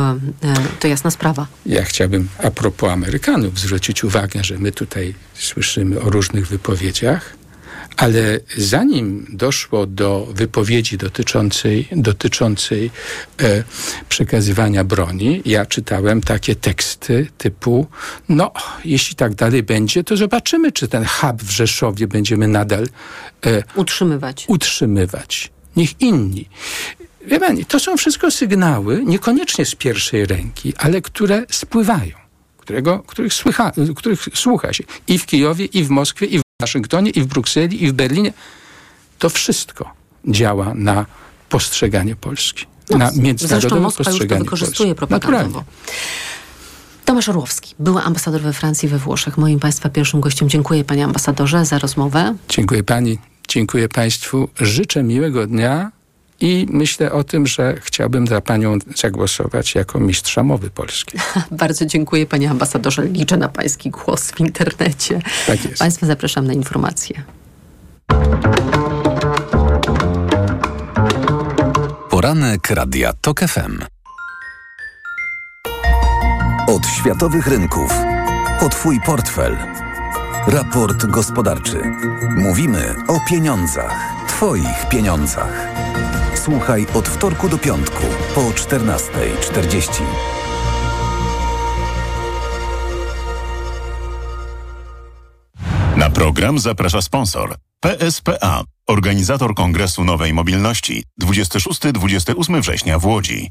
To jasna sprawa. Ja chciałbym a propos Amerykanów zwrócić uwagę, że my tutaj słyszymy o różnych wypowiedziach, ale zanim doszło do wypowiedzi dotyczącej, dotyczącej e, przekazywania broni, ja czytałem takie teksty typu: No, jeśli tak dalej będzie, to zobaczymy, czy ten hub w Rzeszowie będziemy nadal e, utrzymywać. utrzymywać. Niech inni. Wie pani, to są wszystko sygnały, niekoniecznie z pierwszej ręki, ale które spływają, którego, których, słycha, których słucha się i w Kijowie, i w Moskwie, i w Waszyngtonie, i w Brukseli, i w Berlinie. To wszystko działa na postrzeganie Polski. No, na międzynarodowe Moskwa postrzeganie już to wykorzystuje Polski. propagandowo. Tomasz Orłowski, były ambasador we Francji, we Włoszech. Moim Państwa pierwszym gościem. Dziękuję Panie ambasadorze za rozmowę. Dziękuję Pani, dziękuję Państwu. Życzę miłego dnia i myślę o tym, że chciałbym za panią zagłosować jako mistrza mowy polskiej. Bardzo dziękuję panie ambasadorze. Liczę na pański głos w internecie. Tak jest. Państwa zapraszam na informacje. Poranek Radia TOK FM. Od światowych rynków. O Twój portfel. Raport gospodarczy. Mówimy o pieniądzach. Twoich pieniądzach. Słuchaj od wtorku do piątku po 14.40. Na program zaprasza sponsor PSPA, organizator Kongresu Nowej Mobilności 26-28 września w Łodzi.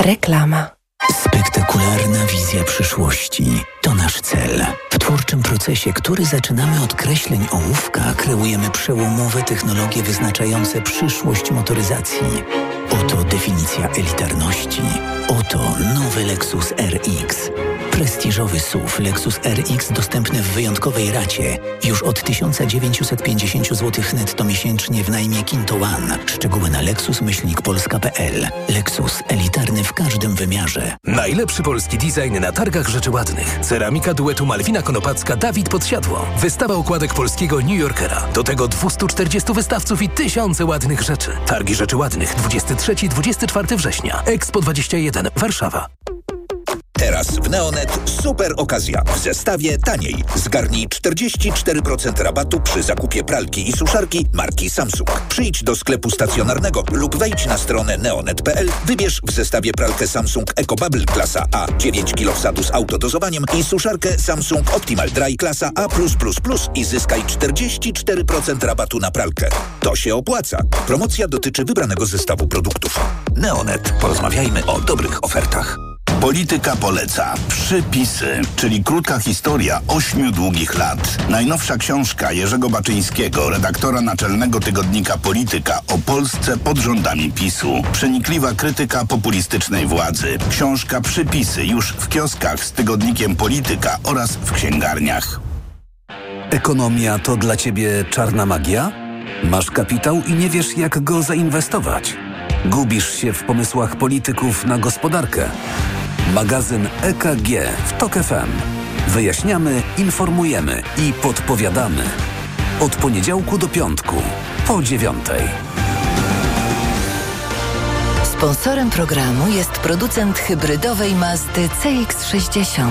Reklama. Spektakularna wizja przyszłości to nasz cel. W twórczym procesie, który zaczynamy od kreśleń ołówka, kreujemy przełomowe technologie wyznaczające przyszłość motoryzacji. Oto definicja elitarności. Oto nowy Lexus RX. Prestiżowy SUV Lexus RX dostępny w wyjątkowej racie. Już od 1950 zł netto miesięcznie w najmie Kinto One. Szczegóły na lexus-polska.pl. Lexus elitarny w każdym wymiarze. Najlepszy polski design na targach rzeczy ładnych. Ceramika duetu Malwina Konopacka Dawid Podsiadło. Wystawa okładek polskiego New Yorkera. Do tego 240 wystawców i tysiące ładnych rzeczy. Targi rzeczy ładnych 23-24 września. Expo 21 Warszawa. Teraz w Neonet super okazja. W zestawie taniej. Zgarnij 44% rabatu przy zakupie pralki i suszarki marki Samsung. Przyjdź do sklepu stacjonarnego lub wejdź na stronę neonet.pl. Wybierz w zestawie pralkę Samsung EcoBubble klasa A 9 kg wsadu z autodozowaniem i suszarkę Samsung Optimal Dry klasa A+++ i zyskaj 44% rabatu na pralkę. To się opłaca. Promocja dotyczy wybranego zestawu produktów. Neonet. Porozmawiajmy o dobrych ofertach. Polityka poleca. Przypisy, czyli krótka historia ośmiu długich lat. Najnowsza książka Jerzego Baczyńskiego, redaktora naczelnego tygodnika Polityka o Polsce pod rządami PiSu. Przenikliwa krytyka populistycznej władzy. Książka Przypisy już w kioskach z tygodnikiem Polityka oraz w księgarniach. Ekonomia to dla Ciebie czarna magia? Masz kapitał i nie wiesz jak go zainwestować? Gubisz się w pomysłach polityków na gospodarkę? Magazyn EKG w TOK FM. Wyjaśniamy, informujemy i podpowiadamy. Od poniedziałku do piątku, po dziewiątej. Sponsorem programu jest producent hybrydowej Mazdy CX-60.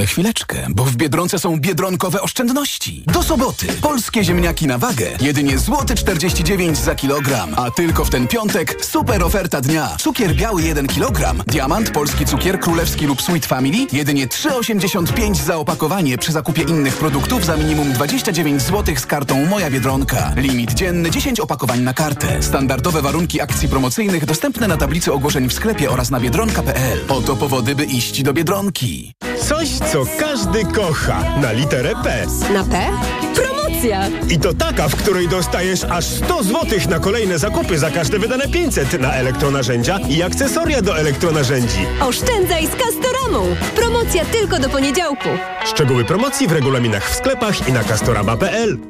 Ale chwileczkę, bo w Biedronce są biedronkowe oszczędności. Do soboty polskie ziemniaki na wagę jedynie złoty 49 za kilogram, a tylko w ten piątek super oferta dnia. Cukier biały 1 kg, diamant, polski cukier królewski lub Sweet Family jedynie 3,85 za opakowanie przy zakupie innych produktów za minimum 29 zł z kartą Moja Biedronka. Limit dzienny 10 opakowań na kartę. Standardowe warunki akcji promocyjnych dostępne na tablicy ogłoszeń w sklepie oraz na biedronka.pl. Oto powody, by iść do Biedronki. Coś, co każdy kocha. Na literę P. Na P? Promocja! I to taka, w której dostajesz aż 100 zł na kolejne zakupy za każde wydane 500 na elektronarzędzia i akcesoria do elektronarzędzi. Oszczędzaj z Castoramą! Promocja tylko do poniedziałku. Szczegóły promocji w regulaminach w sklepach i na castorama.pl.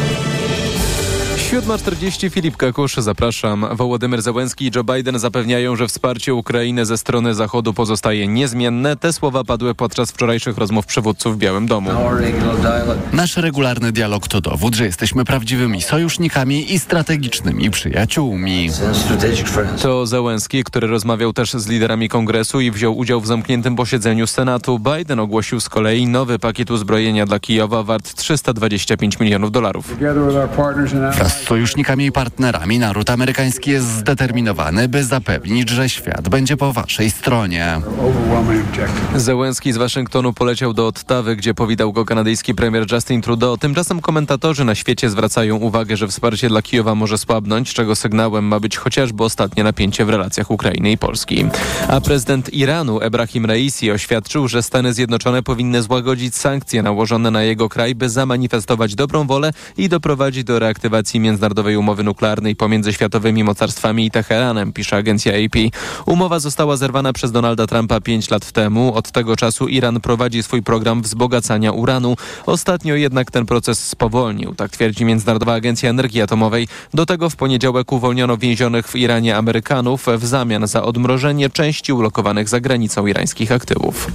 7.40 Filip Kakusz, zapraszam. Wołodymyr Załęski i Joe Biden zapewniają, że wsparcie Ukrainy ze strony Zachodu pozostaje niezmienne. Te słowa padły podczas wczorajszych rozmów przywódców w Białym Domu. Nasz regularny dialog to dowód, że jesteśmy prawdziwymi sojusznikami i strategicznymi przyjaciółmi. To Załęski, który rozmawiał też z liderami kongresu i wziął udział w zamkniętym posiedzeniu Senatu. Biden ogłosił z kolei nowy pakiet uzbrojenia dla Kijowa wart 325 milionów dolarów. Wraz z sojusznikami i partnerami naród amerykański jest zdeterminowany, by zapewnić, że świat będzie po waszej stronie. Zełenski z Waszyngtonu poleciał do Ottawy, gdzie powitał go kanadyjski premier Justin Trudeau. Tymczasem komentatorzy na świecie zwracają uwagę, że wsparcie dla Kijowa może słabnąć, czego sygnałem ma być chociażby ostatnie napięcie w relacjach Ukrainy i Polski. A prezydent Iranu Ebrahim Raisi oświadczył, że Stany Zjednoczone powinny złagodzić sankcje nałożone na jego kraj, by zamanifestować dobrą wolę i doprowadzić do reaktywacji międzynarodowej umowy nuklearnej pomiędzy światowymi mocarstwami i Teheranem, pisze agencja AP. Umowa została zerwana przez Donalda Trumpa pięć lat temu. Od tego czasu Iran prowadzi swój program wzbogacania uranu. Ostatnio jednak ten proces spowolnił, tak twierdzi Międzynarodowa Agencja Energii Atomowej. Do tego w poniedziałek uwolniono więzionych w Iranie Amerykanów w zamian za odmrożenie części ulokowanych za granicą irańskich aktywów.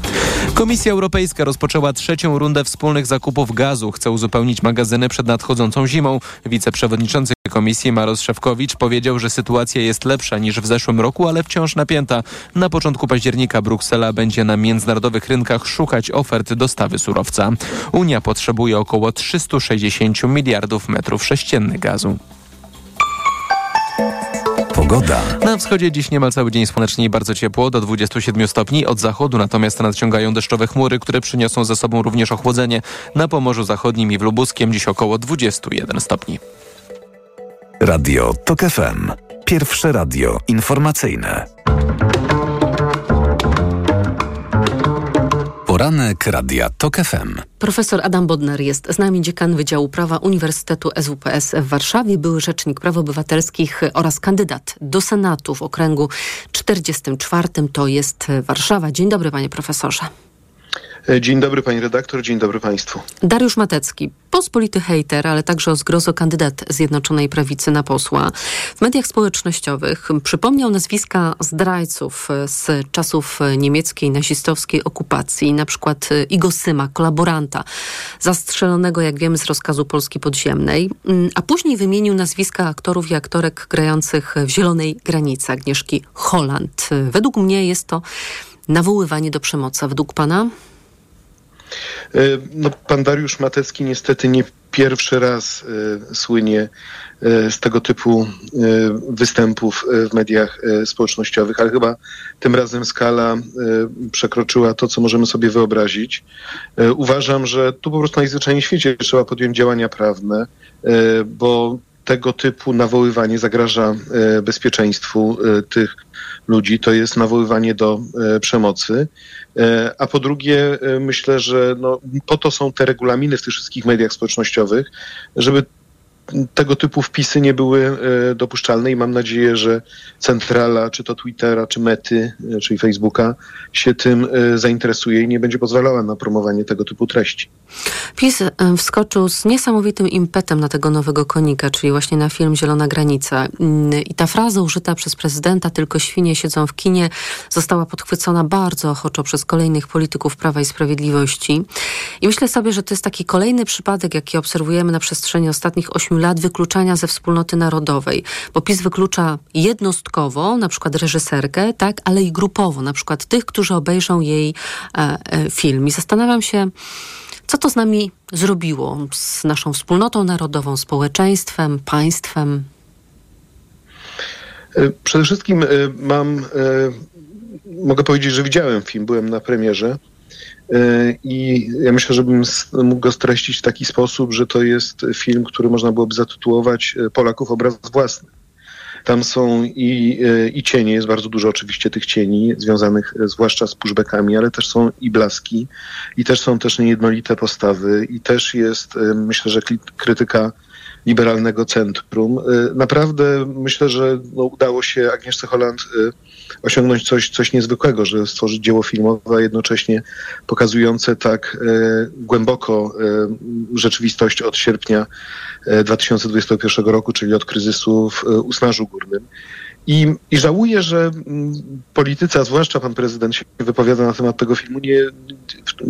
Komisja Europejska rozpoczęła trzecią rundę wspólnych zakupów gazu. Chce uzupełnić magazyny przed nadchodzącą zimą. Wiceprzewodniczący Komisji Maros Szewkowicz powiedział, że sytuacja jest lepsza niż w zeszłym roku, ale wciąż napięta. Na początku października Bruksela będzie na międzynarodowych rynkach szukać ofert dostawy surowca. Unia potrzebuje około 360 miliardów metrów sześciennych gazu. Pogoda. Na wschodzie dziś niemal cały dzień słonecznie i bardzo ciepło, do 27 stopni. Od zachodu natomiast nadciągają deszczowe chmury, które przyniosą ze sobą również ochłodzenie. Na Pomorzu Zachodnim i w Lubuskiem dziś około 21 stopni. Radio TOK FM. Pierwsze radio informacyjne. Poranek Radia TOK FM. Profesor Adam Bodnar jest z nami, dziekan Wydziału Prawa Uniwersytetu SWPS w Warszawie, były rzecznik praw obywatelskich oraz kandydat do Senatu w okręgu 44. To jest Warszawa. Dzień dobry, panie profesorze. Dzień dobry pani redaktor, dzień dobry państwu. Dariusz Matecki, pospolity hejter, ale także o zgrozo kandydat Zjednoczonej Prawicy na posła. W mediach społecznościowych przypomniał nazwiska zdrajców z czasów niemieckiej nazistowskiej okupacji, na przykład Igo Syma, kolaboranta, zastrzelonego, jak wiemy, z rozkazu Polski Podziemnej, a później wymienił nazwiska aktorów i aktorek grających w Zielonej Granicy, Agnieszki Holland. Według mnie jest to nawoływanie do przemocy. Według pana? No, pan Dariusz Matecki niestety nie pierwszy raz y, słynie y, z tego typu występów w mediach społecznościowych, ale chyba tym razem skala przekroczyła to, co możemy sobie wyobrazić. Uważam, że tu po prostu najzwyczajniej w świecie trzeba podjąć działania prawne, bo tego typu nawoływanie zagraża bezpieczeństwu tych ludzi, to jest nawoływanie do przemocy. A po drugie, myślę, że no, po to są te regulaminy w tych wszystkich mediach społecznościowych, żeby tego typu wpisy nie były dopuszczalne i mam nadzieję, że centrala, czy to Twittera, czy Mety, czyli Facebooka, się tym zainteresuje i nie będzie pozwalała na promowanie tego typu treści. PiS wskoczył z niesamowitym impetem na tego nowego konika, czyli właśnie na film Zielona Granica. I ta fraza użyta przez prezydenta, tylko świnie siedzą w kinie, została podchwycona bardzo ochoczo przez kolejnych polityków Prawa i Sprawiedliwości. I myślę sobie, że to jest taki kolejny przypadek, jaki obserwujemy na przestrzeni ostatnich ośmiu lat wykluczania ze wspólnoty narodowej. Bo PiS wyklucza jednostkowo, na przykład reżyserkę, tak, ale i grupowo, na przykład tych, którzy obejrzą jej e, e, film. I zastanawiam się, co to z nami zrobiło, z naszą wspólnotą narodową, społeczeństwem, państwem? Przede wszystkim mam, mogę powiedzieć, że widziałem film, byłem na premierze. I ja myślę, że bym mógł go streścić w taki sposób, że to jest film, który można byłoby zatytułować Polaków obraz własny. Tam są i, i cienie, jest bardzo dużo oczywiście tych cieni związanych zwłaszcza z pushbackami, ale też są i blaski, i też są też niejednolite postawy, i też jest, myślę, że krytyka liberalnego centrum. Naprawdę myślę, że no, udało się Agnieszce Holland osiągnąć coś, coś niezwykłego, że stworzyć dzieło filmowe, jednocześnie pokazujące tak e, głęboko rzeczywistość od sierpnia e, 2021 roku, czyli od kryzysu w Usnarzu Górnym. I, I żałuję, że politycy, a zwłaszcza pan prezydent się wypowiada na temat tego filmu, nie,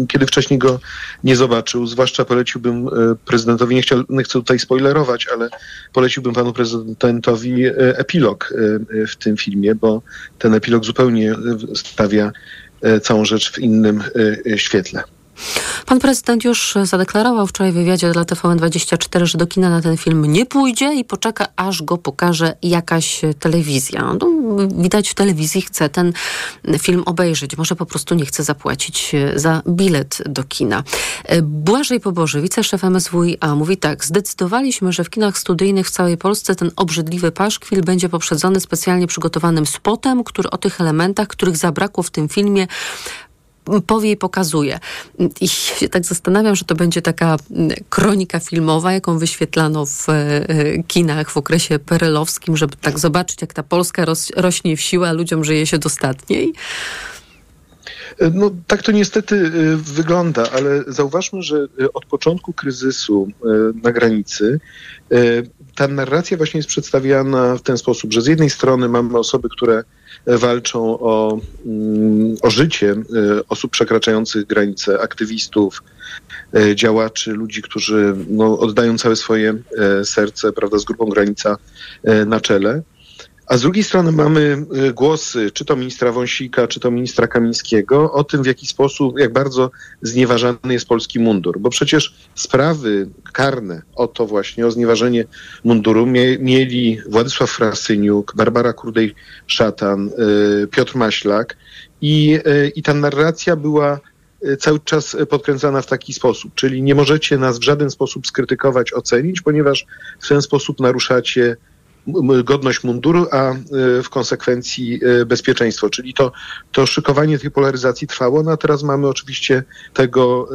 kiedy wcześniej go nie zobaczył. Zwłaszcza poleciłbym prezydentowi, nie, chciał, nie chcę tutaj spoilerować, ale poleciłbym panu prezydentowi epilog w tym filmie, bo ten epilog zupełnie stawia całą rzecz w innym świetle. Pan prezydent już zadeklarował wczoraj w wywiadzie dla TVN24, że do kina na ten film nie pójdzie i poczeka, aż go pokaże jakaś telewizja. No, widać w telewizji chce ten film obejrzeć. Może po prostu nie chce zapłacić za bilet do kina. Błażej Poboży, wiceszef MSWiA, mówi tak. Zdecydowaliśmy, że w kinach studyjnych w całej Polsce ten obrzydliwy paszkwil będzie poprzedzony specjalnie przygotowanym spotem, który o tych elementach, których zabrakło w tym filmie, powie i pokazuje. I się tak zastanawiam, że to będzie taka kronika filmowa, jaką wyświetlano w kinach w okresie perelowskim, żeby tak zobaczyć, jak ta Polska rośnie w siłę, a ludziom żyje się dostatniej. No tak to niestety wygląda, ale zauważmy, że od początku kryzysu na granicy ta narracja właśnie jest przedstawiana w ten sposób, że z jednej strony mamy osoby, które walczą o, mm, o życie e, osób przekraczających granice, aktywistów, e, działaczy, ludzi, którzy no, oddają całe swoje e, serce prawda, z grupą granica na czele. A z drugiej strony mamy y, głosy, czy to ministra Wąsika, czy to ministra Kamińskiego, o tym, w jaki sposób, jak bardzo znieważany jest polski mundur. Bo przecież sprawy karne o to właśnie, o znieważenie munduru mie mieli Władysław Frasyniuk, Barbara Kurdej-Szatan, y, Piotr Maślak i, y, i ta narracja była cały czas podkręcana w taki sposób, czyli nie możecie nas w żaden sposób skrytykować, ocenić, ponieważ w ten sposób naruszacie godność munduru, a e, w konsekwencji e, bezpieczeństwo. Czyli to, to szykowanie tej polaryzacji trwało, no a teraz mamy oczywiście tego,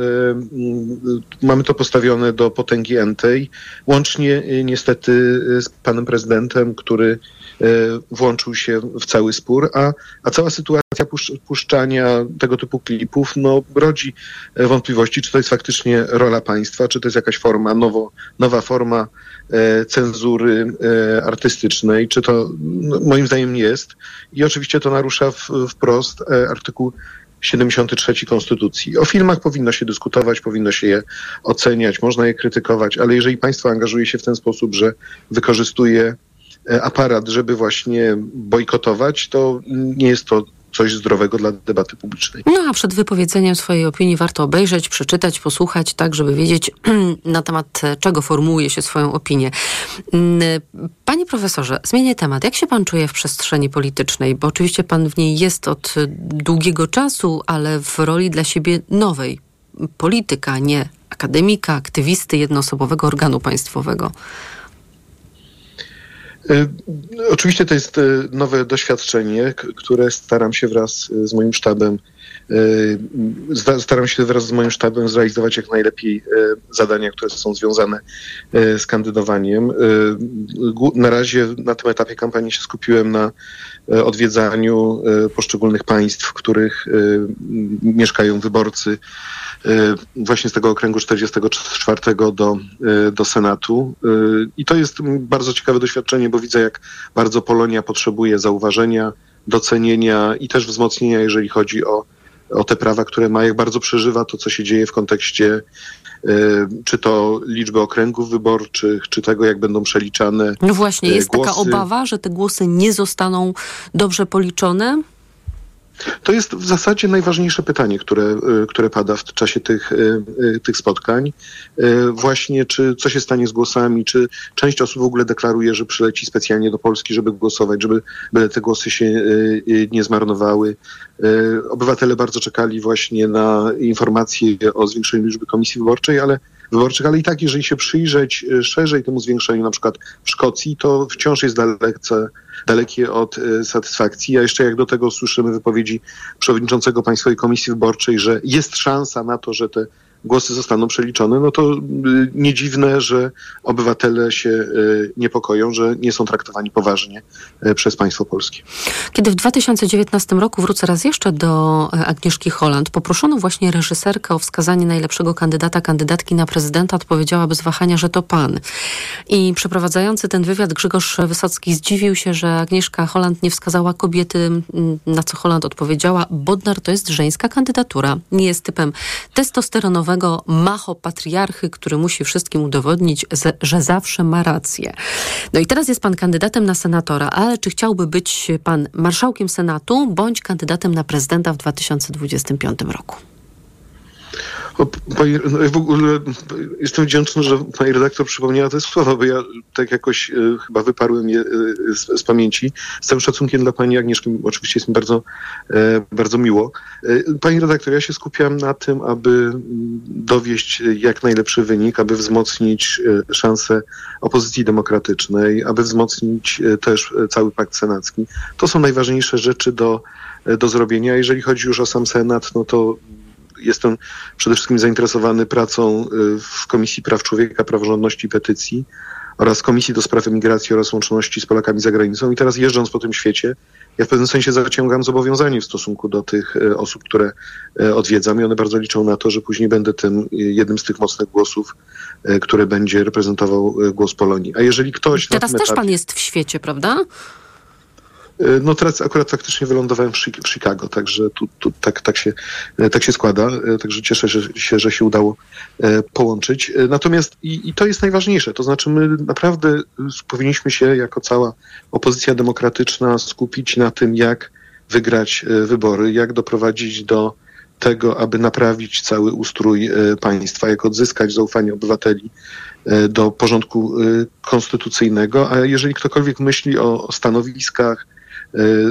e, mamy to postawione do potęgi entej, łącznie niestety z panem prezydentem, który włączył się w cały spór, a, a cała sytuacja puszczania tego typu klipów no, rodzi wątpliwości, czy to jest faktycznie rola państwa, czy to jest jakaś forma, nowo, nowa forma E, cenzury e, artystycznej, czy to no, moim zdaniem nie jest. I oczywiście to narusza w, wprost e, artykuł 73 Konstytucji. O filmach powinno się dyskutować, powinno się je oceniać, można je krytykować, ale jeżeli państwo angażuje się w ten sposób, że wykorzystuje aparat, żeby właśnie bojkotować, to nie jest to coś zdrowego dla debaty publicznej. No a przed wypowiedzeniem swojej opinii warto obejrzeć, przeczytać, posłuchać, tak żeby wiedzieć na temat czego formułuje się swoją opinię. Mm, panie profesorze, zmienię temat. Jak się pan czuje w przestrzeni politycznej? Bo oczywiście pan w niej jest od długiego czasu, ale w roli dla siebie nowej. Polityka, nie akademika, aktywisty jednoosobowego organu państwowego. E, oczywiście to jest e, nowe doświadczenie, które staram się wraz e, z moim sztabem staram się wraz z moim sztabem zrealizować jak najlepiej zadania, które są związane z kandydowaniem. Na razie na tym etapie kampanii się skupiłem na odwiedzaniu poszczególnych państw, w których mieszkają wyborcy Y, właśnie z tego okręgu 44 do, y, do Senatu. Y, I to jest bardzo ciekawe doświadczenie, bo widzę, jak bardzo Polonia potrzebuje zauważenia, docenienia i też wzmocnienia, jeżeli chodzi o, o te prawa, które ma, jak bardzo przeżywa to, co się dzieje w kontekście czy to liczby okręgów wyborczych, czy tego, jak będą przeliczane. No właśnie, jest głosy. taka obawa, że te głosy nie zostaną dobrze policzone? To jest w zasadzie najważniejsze pytanie, które, y, które pada w czasie tych, y, y, tych spotkań. Właśnie, czy co się stanie z głosami, czy część osób w ogóle deklaruje, że przyleci specjalnie do Polski, żeby głosować, żeby, te głosy się nie zmarnowały. Obywatele bardzo czekali właśnie na informacje o zwiększeniu liczby komisji wyborczej, ale wyborczych, ale i tak, jeżeli się przyjrzeć szerzej temu zwiększeniu, na przykład w Szkocji, to wciąż jest dalece dalekie od e, satysfakcji. A jeszcze jak do tego słyszymy wypowiedzi przewodniczącego Państwowej Komisji Wyborczej, że jest szansa na to, że te głosy zostaną przeliczone, no to y, nie dziwne, że obywatele się y, niepokoją, że nie są traktowani poważnie y, przez państwo polskie. Kiedy w 2019 roku, wrócę raz jeszcze do e, Agnieszki Holland, poproszono właśnie reżyserkę o wskazanie najlepszego kandydata, kandydatki na prezydenta, odpowiedziała bez wahania, że to pan. I przeprowadzający ten wywiad Grzegorz Wysocki zdziwił się, że Agnieszka Holland nie wskazała kobiety, na co Holland odpowiedziała, Bodnar to jest żeńska kandydatura, nie jest typem testosteronowego nowego macho-patriarchy, który musi wszystkim udowodnić, że zawsze ma rację. No i teraz jest pan kandydatem na senatora, ale czy chciałby być pan marszałkiem Senatu bądź kandydatem na prezydenta w 2025 roku? Pani, no w ogóle jestem wdzięczny, że pani redaktor przypomniała te słowa, bo ja tak jakoś e, chyba wyparłem je e, z, z, pamięci. Z całym szacunkiem dla pani Agnieszki, oczywiście jest mi bardzo, e, bardzo miło. Pani redaktor, ja się skupiam na tym, aby mm, dowieść jak najlepszy wynik, aby wzmocnić szanse opozycji demokratycznej, aby wzmocnić też cały pakt senacki. To są najważniejsze rzeczy do do zrobienia. Jeżeli chodzi już o sam Senat, no to jestem przede wszystkim zainteresowany pracą w Komisji Praw Człowieka, Praworządności i Petycji oraz Komisji do Spraw Emigracji oraz Łączności z Polakami za granicą. I teraz jeżdżąc po tym świecie, ja w pewnym sensie zaciągam zobowiązanie w stosunku do tych e, osób, które e, odwiedzam i one bardzo liczą na to, że później będę tym jednym z tych mocnych głosów, które będzie reprezentował głos Polonii. A jeżeli ktoś... Teraz też etapie, pan jest w świecie, prawda? E, no teraz akurat faktycznie wylądowałem w, Chicago, także tu, tu tak, tak, się, e, tak się składa, e, także cieszę się, że się udało połączyć. Natomiast i, i to jest najważniejsze, to znaczy my naprawdę powinniśmy się jako cała opozycja demokratyczna skupić na tym, jak wygrać wybory, jak doprowadzić do tego, aby naprawić cały ustrój państwa, jak odzyskać zaufanie obywateli do porządku konstytucyjnego, a jeżeli ktokolwiek myśli o stanowiskach,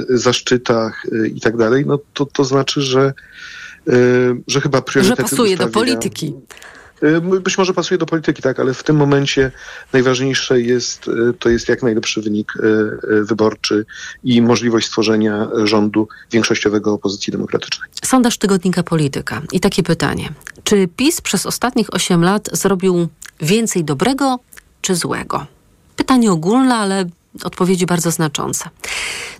zaszczytach y, i tak dalej, no to, to znaczy, że, y, że chyba priorytety... Że pasuje do polityki. Być może pasuje do polityki, tak, ale w tym momencie najważniejsze jest, to jest jak najlepszy wynik wyborczy i możliwość stworzenia rządu większościowego opozycji demokratycznej. Sondaż tygodnika Polityka. I takie pytanie. Czy PiS przez ostatnich 8 lat zrobił więcej dobrego czy złego? Pytanie ogólne, ale odpowiedzi bardzo znaczące.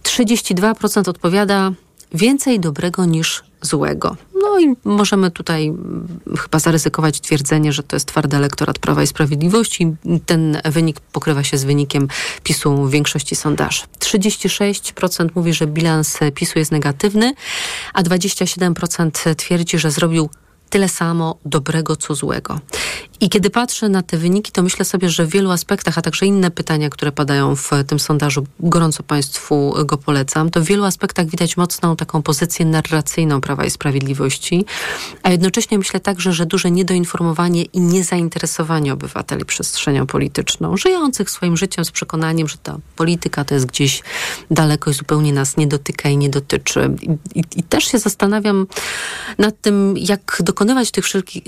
32% odpowiada więcej dobrego niż złego. No i możemy tutaj mm, chyba zaryzykować twierdzenie, że to jest twardy elektorat Prawa i Sprawiedliwości. Ten wynik pokrywa się z wynikiem PiSu w większości sondaży. 36% mówi, że bilans PiSu jest negatywny, a 27% twierdzi, że zrobił tyle samo dobrego, co złego. I kiedy patrzę na te wyniki, to myślę sobie, że w wielu aspektach, a także inne pytania, które padają w tym sondażu, gorąco Państwu go polecam, to w wielu aspektach widać mocną taką pozycję narracyjną Prawa i Sprawiedliwości, a jednocześnie myślę także, że duże niedoinformowanie i niezainteresowanie obywateli przestrzenią polityczną, żyjących swoim życiem z przekonaniem, że ta polityka to jest gdzieś daleko i zupełnie nas nie dotyka i nie dotyczy. I, i, i też się zastanawiam nad tym, jak dokonywać tych wszystkich,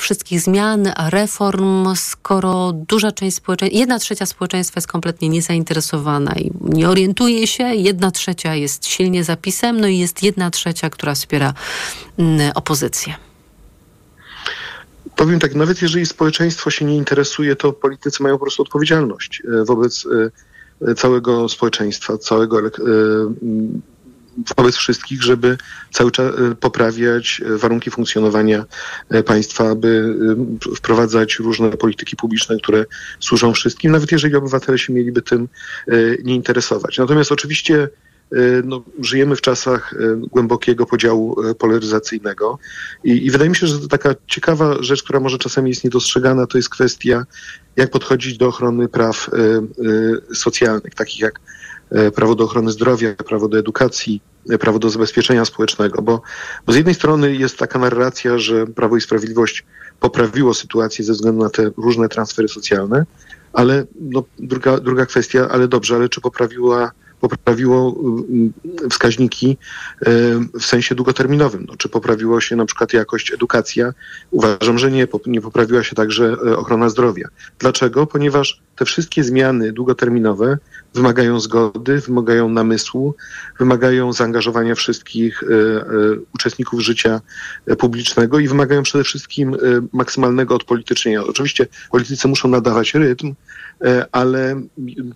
wszystkich zmian, reform, skoro duża część społeczeństwa, jedna trzecia społeczeństwa jest kompletnie niezainteresowana i nie orientuje się, jedna trzecia jest silnie zapisem, no i jest jedna trzecia, która wspiera mm, opozycję. Powiem tak, nawet jeżeli społeczeństwo się nie interesuje, to politycy mają po prostu odpowiedzialność e, wobec e, całego społeczeństwa, całego e, wobec wszystkich, żeby cały czas e, poprawiać e, warunki funkcjonowania e, państwa, aby wprowadzać różne polityki publiczne, które służą wszystkim, nawet jeżeli obywatele się mieliby tym nie interesować. Natomiast oczywiście no, żyjemy w czasach głębokiego podziału polaryzacyjnego I, i, wydaje mi się, że taka ciekawa rzecz, która może czasami jest niedostrzegana, to jest kwestia, jak podchodzić do ochrony praw socjalnych, takich jak prawo do ochrony zdrowia, prawo do edukacji, e, prawo do zabezpieczenia społecznego, bo, bo z jednej strony jest taka narracja, że Prawo i Sprawiedliwość poprawiło sytuację ze względu na te różne transfery socjalne, ale no, druga, druga kwestia, ale dobrze, ale czy poprawiła poprawiło mm, wskaźniki e, w sensie długoterminowym. No, czy poprawiło się na przykład jakość edukacja? Uważam, że nie. Nie poprawiła się także ochrona zdrowia. Dlaczego? Ponieważ te wszystkie zmiany długoterminowe wymagają zgody, wymagają namysłu, wymagają zaangażowania wszystkich e, e, uczestników życia e, publicznego i wymagają przede wszystkim maksymalnego odpolitycznienia. Oczywiście politycy muszą nadawać rytm, ale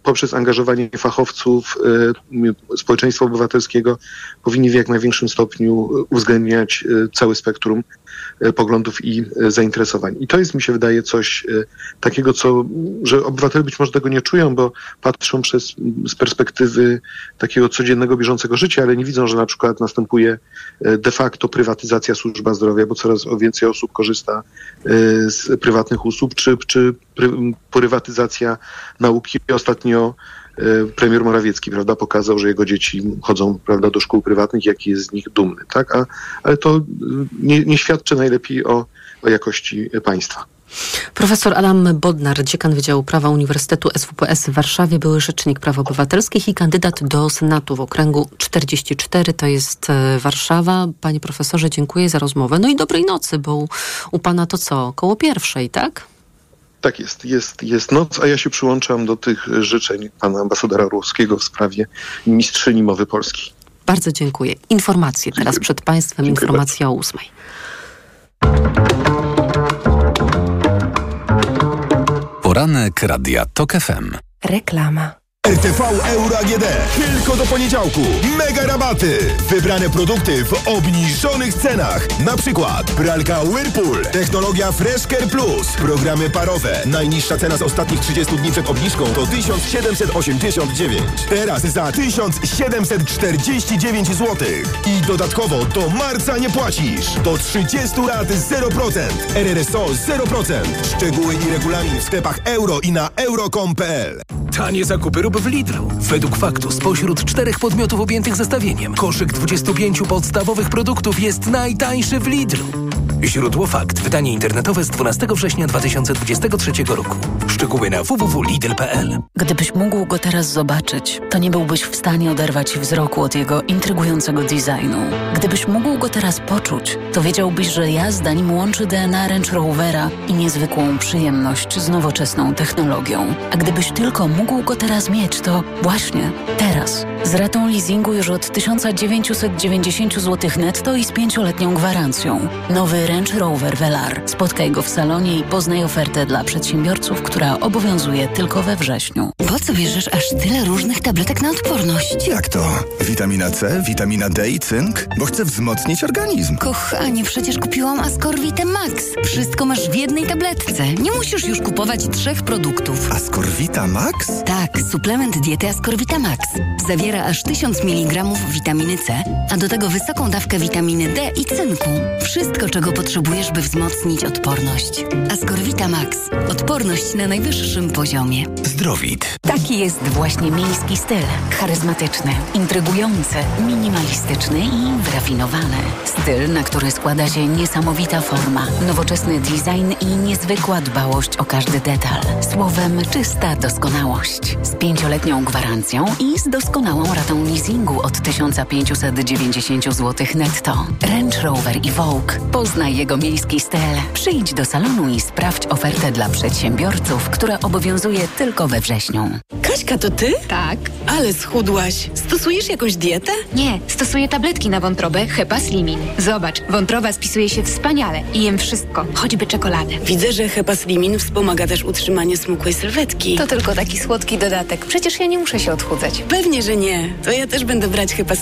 poprzez angażowanie fachowców społeczeństwa obywatelskiego powinni w jak największym stopniu uwzględniać całe spektrum poglądów i zainteresowań. I to jest, mi się wydaje, coś takiego, co, że obywatele być może tego nie czują, bo patrzą przez z perspektywy takiego codziennego, bieżącego życia, ale nie widzą, że na przykład następuje e, de facto prywatyzacja służby zdrowia, bo coraz więcej osób korzysta e, z prywatnych usług, czy, czy prywatyzacja nauki. Ostatnio e, premier Morawiecki prawda, pokazał, że jego dzieci chodzą prawda, do szkół prywatnych, jaki jest z nich dumny. Tak? A, ale to nie, nie świadczy najlepiej o, o jakości państwa. Profesor Adam Bodnar, dziekan Wydziału Prawa Uniwersytetu SWPS w Warszawie, były rzecznik praw obywatelskich i kandydat do Senatu w okręgu 44, to jest e, Warszawa. Panie profesorze, dziękuję za rozmowę. No i dobrej nocy, bo u pana to co? Koło pierwszej, tak? Tak jest, jest, jest noc, a ja się przyłączam do tych życzeń pana ambasadora Ruskiego w sprawie mistrzyni mowy polskiej. Bardzo dziękuję. Informacje teraz przed Państwem, informacja o ósmej. Poranek Radia TOK FM. Reklama. RTV Euro AGD. Tylko do poniedziałku. Mega rabaty. Wybrane produkty w obniżonych cenach. Na przykład pralka Whirlpool. Technologia Freshcare Plus. Programy parowe. Najniższa cena z ostatnich 30 dni przed obniżką to 1789. Teraz za 1749 zł. I dodatkowo do marca nie płacisz. Do 30 lat 0%. RRSO 0%. Szczegóły i regulamin w sklepach euro i na euro.com.pl. Tanie zakupy w Lidlu. Według faktu spośród czterech podmiotów objętych zestawieniem koszyk 25 podstawowych produktów jest najtańszy w Lidlu. Źródło fakt. Wydanie internetowe z 12 września 2023 roku. Szczegóły na www.lidl.pl Gdybyś mógł go teraz zobaczyć, to nie byłbyś w stanie oderwać wzroku od jego intrygującego designu. Gdybyś mógł go teraz poczuć, to wiedziałbyś, że jazda nim łączy DNA Range Rovera i niezwykłą przyjemność z nowoczesną technologią. A gdybyś tylko mógł go teraz mieć, to właśnie teraz. Z ratą leasingu już od 1990 zł netto i z pięcioletnią gwarancją. Nowy Range Rover Velar. Spotkaj go w salonie i poznaj ofertę dla przedsiębiorców, która obowiązuje tylko we wrześniu. Po co bierzesz aż tyle różnych tabletek na odporność? Jak to? Witamina C, witamina D i cynk? Bo chcę wzmocnić organizm. Kochanie, przecież kupiłam Ascorvite Max. Wszystko masz w jednej tabletce. Nie musisz już kupować trzech produktów. Ascorvita Max? Tak, suplement diety Ascorvita Max. Zawiera aż 1000 mg witaminy C, a do tego wysoką dawkę witaminy D i cynku. Wszystko, czego potrzebujesz, by wzmocnić odporność. Ascorvita Max. Odporność na najwyższym poziomie. Zdrowit. Taki jest właśnie miejski styl. Charyzmatyczny, intrygujący, minimalistyczny i wyrafinowany. Styl, na który składa się niesamowita forma, nowoczesny design i niezwykła dbałość o każdy detal. Słowem, czysta doskonałość. Z pięcioletnią gwarancją i z doskonałą ratą leasingu od 1590 zł netto. Range Rover i Vogue. Poznaj jego miejski styl. Przyjdź do salonu i sprawdź ofertę dla przedsiębiorców, która obowiązuje tylko we wrześniu. Kaśka, to ty? Tak. Ale schudłaś. Stosujesz jakąś dietę? Nie, stosuję tabletki na wątrobę Hepa Slimin. Zobacz, wątroba spisuje się wspaniale i jem wszystko, choćby czekoladę. Widzę, że Hepa Slimin wspomaga też utrzymanie smukłej sylwetki. To tylko taki słodki dodatek. Przecież ja nie muszę się odchudzać. Pewnie, że nie. To ja też będę brać Hepa Slimin.